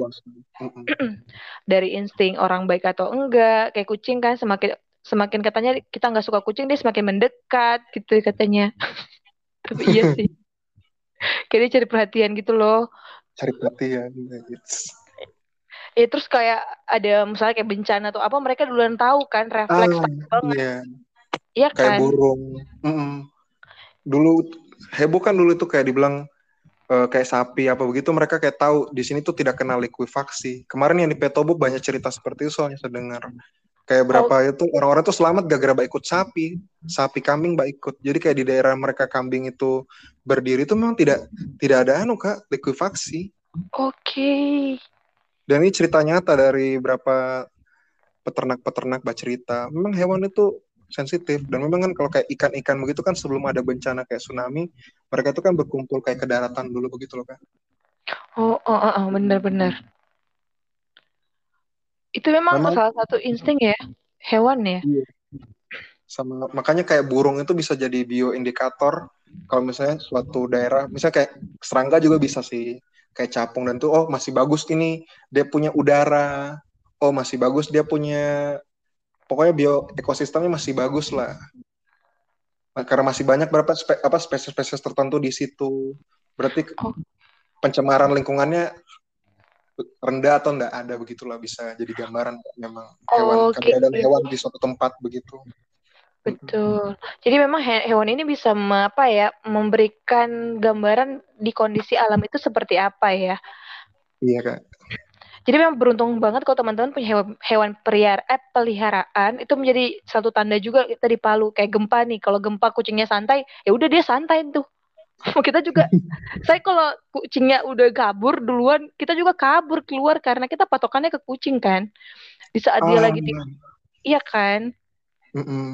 dari insting orang baik atau enggak, kayak kucing kan semakin semakin katanya kita nggak suka kucing dia semakin mendekat gitu katanya. Tapi iya sih. kayak dia cari perhatian gitu loh. Cari perhatian. Ya terus kayak ada misalnya kayak bencana atau apa mereka duluan tahu kan refleks ah, banget. Iya. Iya kan? Kayak burung. Mm -mm. Dulu heboh kan dulu itu kayak dibilang uh, kayak sapi apa begitu mereka kayak tahu di sini tuh tidak kena likuifaksi. Kemarin yang di Petobo banyak cerita seperti itu soalnya saya dengar. Kayak berapa oh. itu orang-orang tuh selamat gak gara ikut sapi, sapi kambing mbak ikut. Jadi kayak di daerah mereka kambing itu berdiri itu memang tidak tidak ada anu kak likuifaksi. Oke. Okay. Dan ini cerita nyata dari berapa peternak-peternak cerita. Memang hewan itu sensitif. Dan memang kan kalau kayak ikan-ikan begitu kan sebelum ada bencana kayak tsunami mereka itu kan berkumpul kayak ke daratan dulu begitu loh kan oh oh, oh, oh benar-benar itu memang, memang salah satu insting ya hewan ya? Iya. sama makanya kayak burung itu bisa jadi bioindikator. Kalau misalnya suatu daerah misalnya kayak serangga juga bisa sih. Kayak capung dan tuh oh masih bagus ini dia punya udara. Oh masih bagus dia punya pokoknya bio ekosistemnya masih bagus lah. Nah, karena masih banyak berapa spe, apa spesies-spesies tertentu di situ. Berarti oh. pencemaran lingkungannya rendah atau enggak ada begitulah bisa jadi gambaran memang hewan oh, keberadaan hewan di suatu tempat begitu. Betul. Jadi memang he hewan ini bisa apa ya memberikan gambaran di kondisi alam itu seperti apa ya? Iya kak jadi memang beruntung banget kalau teman-teman punya hewan, hewan periar, eh, peliharaan itu menjadi satu tanda juga kita di Palu kayak gempa nih. Kalau gempa kucingnya santai, ya udah dia santai tuh. kita juga, saya kalau kucingnya udah kabur duluan, kita juga kabur keluar karena kita patokannya ke kucing kan. Di saat dia lagi di, iya kan. Mm -mm.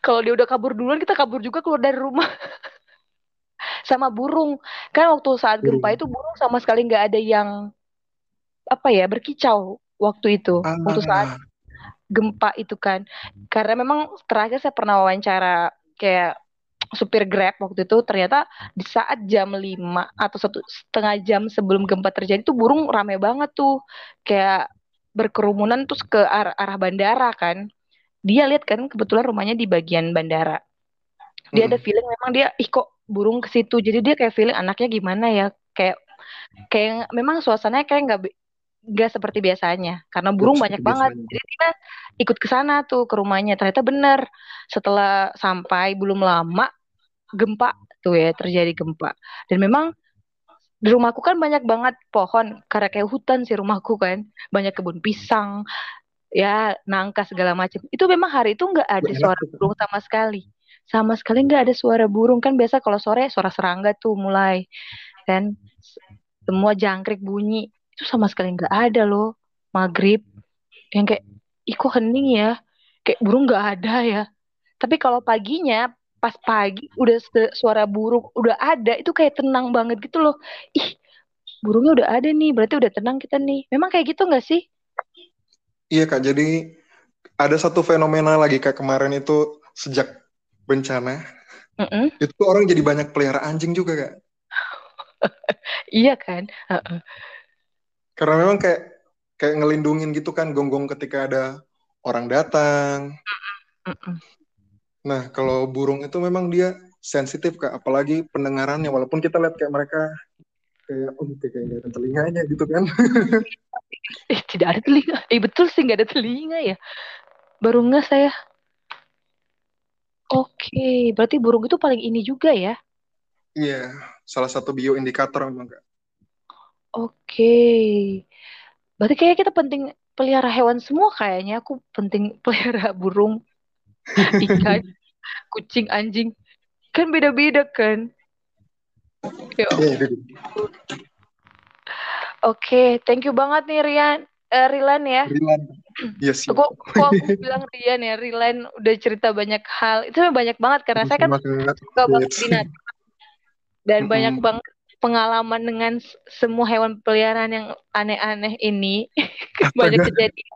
Kalau dia udah kabur duluan, kita kabur juga keluar dari rumah. sama burung, kan waktu saat gempa itu burung sama sekali nggak ada yang apa ya berkicau waktu itu ah. waktu saat gempa itu kan. Karena memang terakhir saya pernah wawancara kayak supir Grab waktu itu ternyata di saat jam 5 atau satu setengah jam sebelum gempa terjadi tuh burung rame banget tuh. Kayak berkerumunan terus ke arah, arah bandara kan. Dia lihat kan kebetulan rumahnya di bagian bandara. Dia ada feeling memang dia ih kok burung ke situ? Jadi dia kayak feeling anaknya gimana ya? Kayak kayak memang suasananya kayak nggak nggak seperti biasanya. Karena burung gak banyak banget. Jadi kita ikut ke sana tuh ke rumahnya. Ternyata benar setelah sampai belum lama gempa tuh ya terjadi gempa. Dan memang di rumahku kan banyak banget pohon karena kayak hutan sih rumahku kan. Banyak kebun pisang ya nangka segala macam itu memang hari itu nggak ada suara burung sama sekali. Sama sekali nggak ada suara burung. Kan biasa kalau sore suara serangga tuh mulai. Kan semua jangkrik bunyi itu sama sekali nggak ada loh maghrib. Yang kayak iko hening ya? Kayak burung nggak ada ya? Tapi kalau paginya pas pagi udah suara burung udah ada itu kayak tenang banget gitu loh. Ih burungnya udah ada nih berarti udah tenang kita nih. Memang kayak gitu nggak sih? Iya kak. Jadi ada satu fenomena lagi kak kemarin itu sejak bencana. Mm -mm. itu orang jadi banyak pelihara anjing juga kak. Iya kan? Uh -uh. Karena memang kayak kayak ngelindungin gitu kan gonggong ketika ada orang datang. Nah, kalau burung itu memang dia sensitif kak, apalagi pendengarannya. Walaupun kita lihat kayak mereka kayak oh kayak nggak ada telinganya gitu kan. eh, tidak ada telinga. Eh betul sih nggak ada telinga ya. Baru nggak saya. Oke, berarti burung itu paling ini juga ya? Iya, salah satu bioindikator memang kak. Oke, berarti kayak kita penting pelihara hewan semua kayaknya. Aku penting pelihara burung ikan, kucing, anjing. Kan beda-beda kan? Ya. Oke, okay, thank you banget nih Rian. Uh, Rilan ya. Rilan. Yes. Iya kok, kok aku bilang Rian ya, Rilan udah cerita banyak hal. Itu banyak banget karena saya kan suka banget binatang. Dan banyak banget pengalaman dengan semua hewan peliharaan yang aneh-aneh ini. banyak kejadian.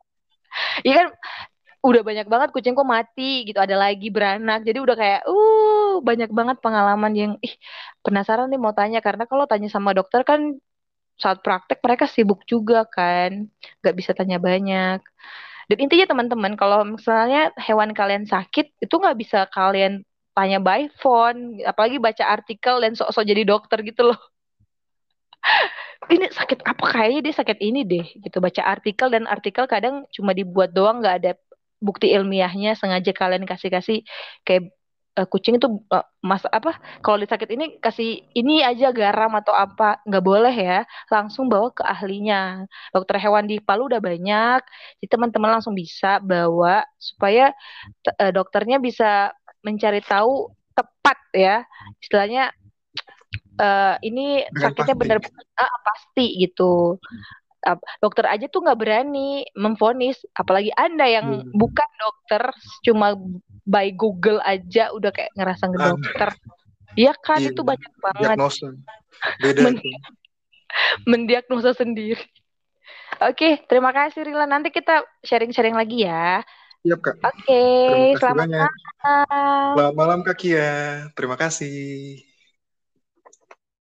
Iya kan udah banyak banget kucingku mati gitu. Ada lagi beranak. Jadi udah kayak uh banyak banget pengalaman yang ih penasaran nih mau tanya. Karena kalau tanya sama dokter kan saat praktek mereka sibuk juga kan. Nggak bisa tanya banyak. Dan intinya teman-teman kalau misalnya hewan kalian sakit itu nggak bisa kalian tanya by phone. Apalagi baca artikel dan sok-sok jadi dokter gitu loh ini sakit apa? Kayaknya dia sakit ini deh gitu. Baca artikel dan artikel kadang cuma dibuat doang nggak ada bukti ilmiahnya. Sengaja kalian kasih-kasih kayak uh, kucing itu uh, mas apa kalau disakit ini kasih ini aja garam atau apa. Nggak boleh ya. Langsung bawa ke ahlinya. Dokter hewan di Palu udah banyak. Jadi teman-teman langsung bisa bawa supaya uh, dokternya bisa mencari tahu tepat ya. Istilahnya uh, ini sakitnya benar-benar ah, pasti gitu dokter aja tuh nggak berani memfonis apalagi anda yang hmm. bukan dokter cuma by Google aja udah kayak ngerasa ke dokter Iya kan iya, itu banyak banget beda Men mendiagnosa sendiri Oke, terima kasih Rila. Nanti kita sharing-sharing lagi ya. Iya, Kak. Oke, selamat malam. Selamat malam Kak Kia. Terima kasih.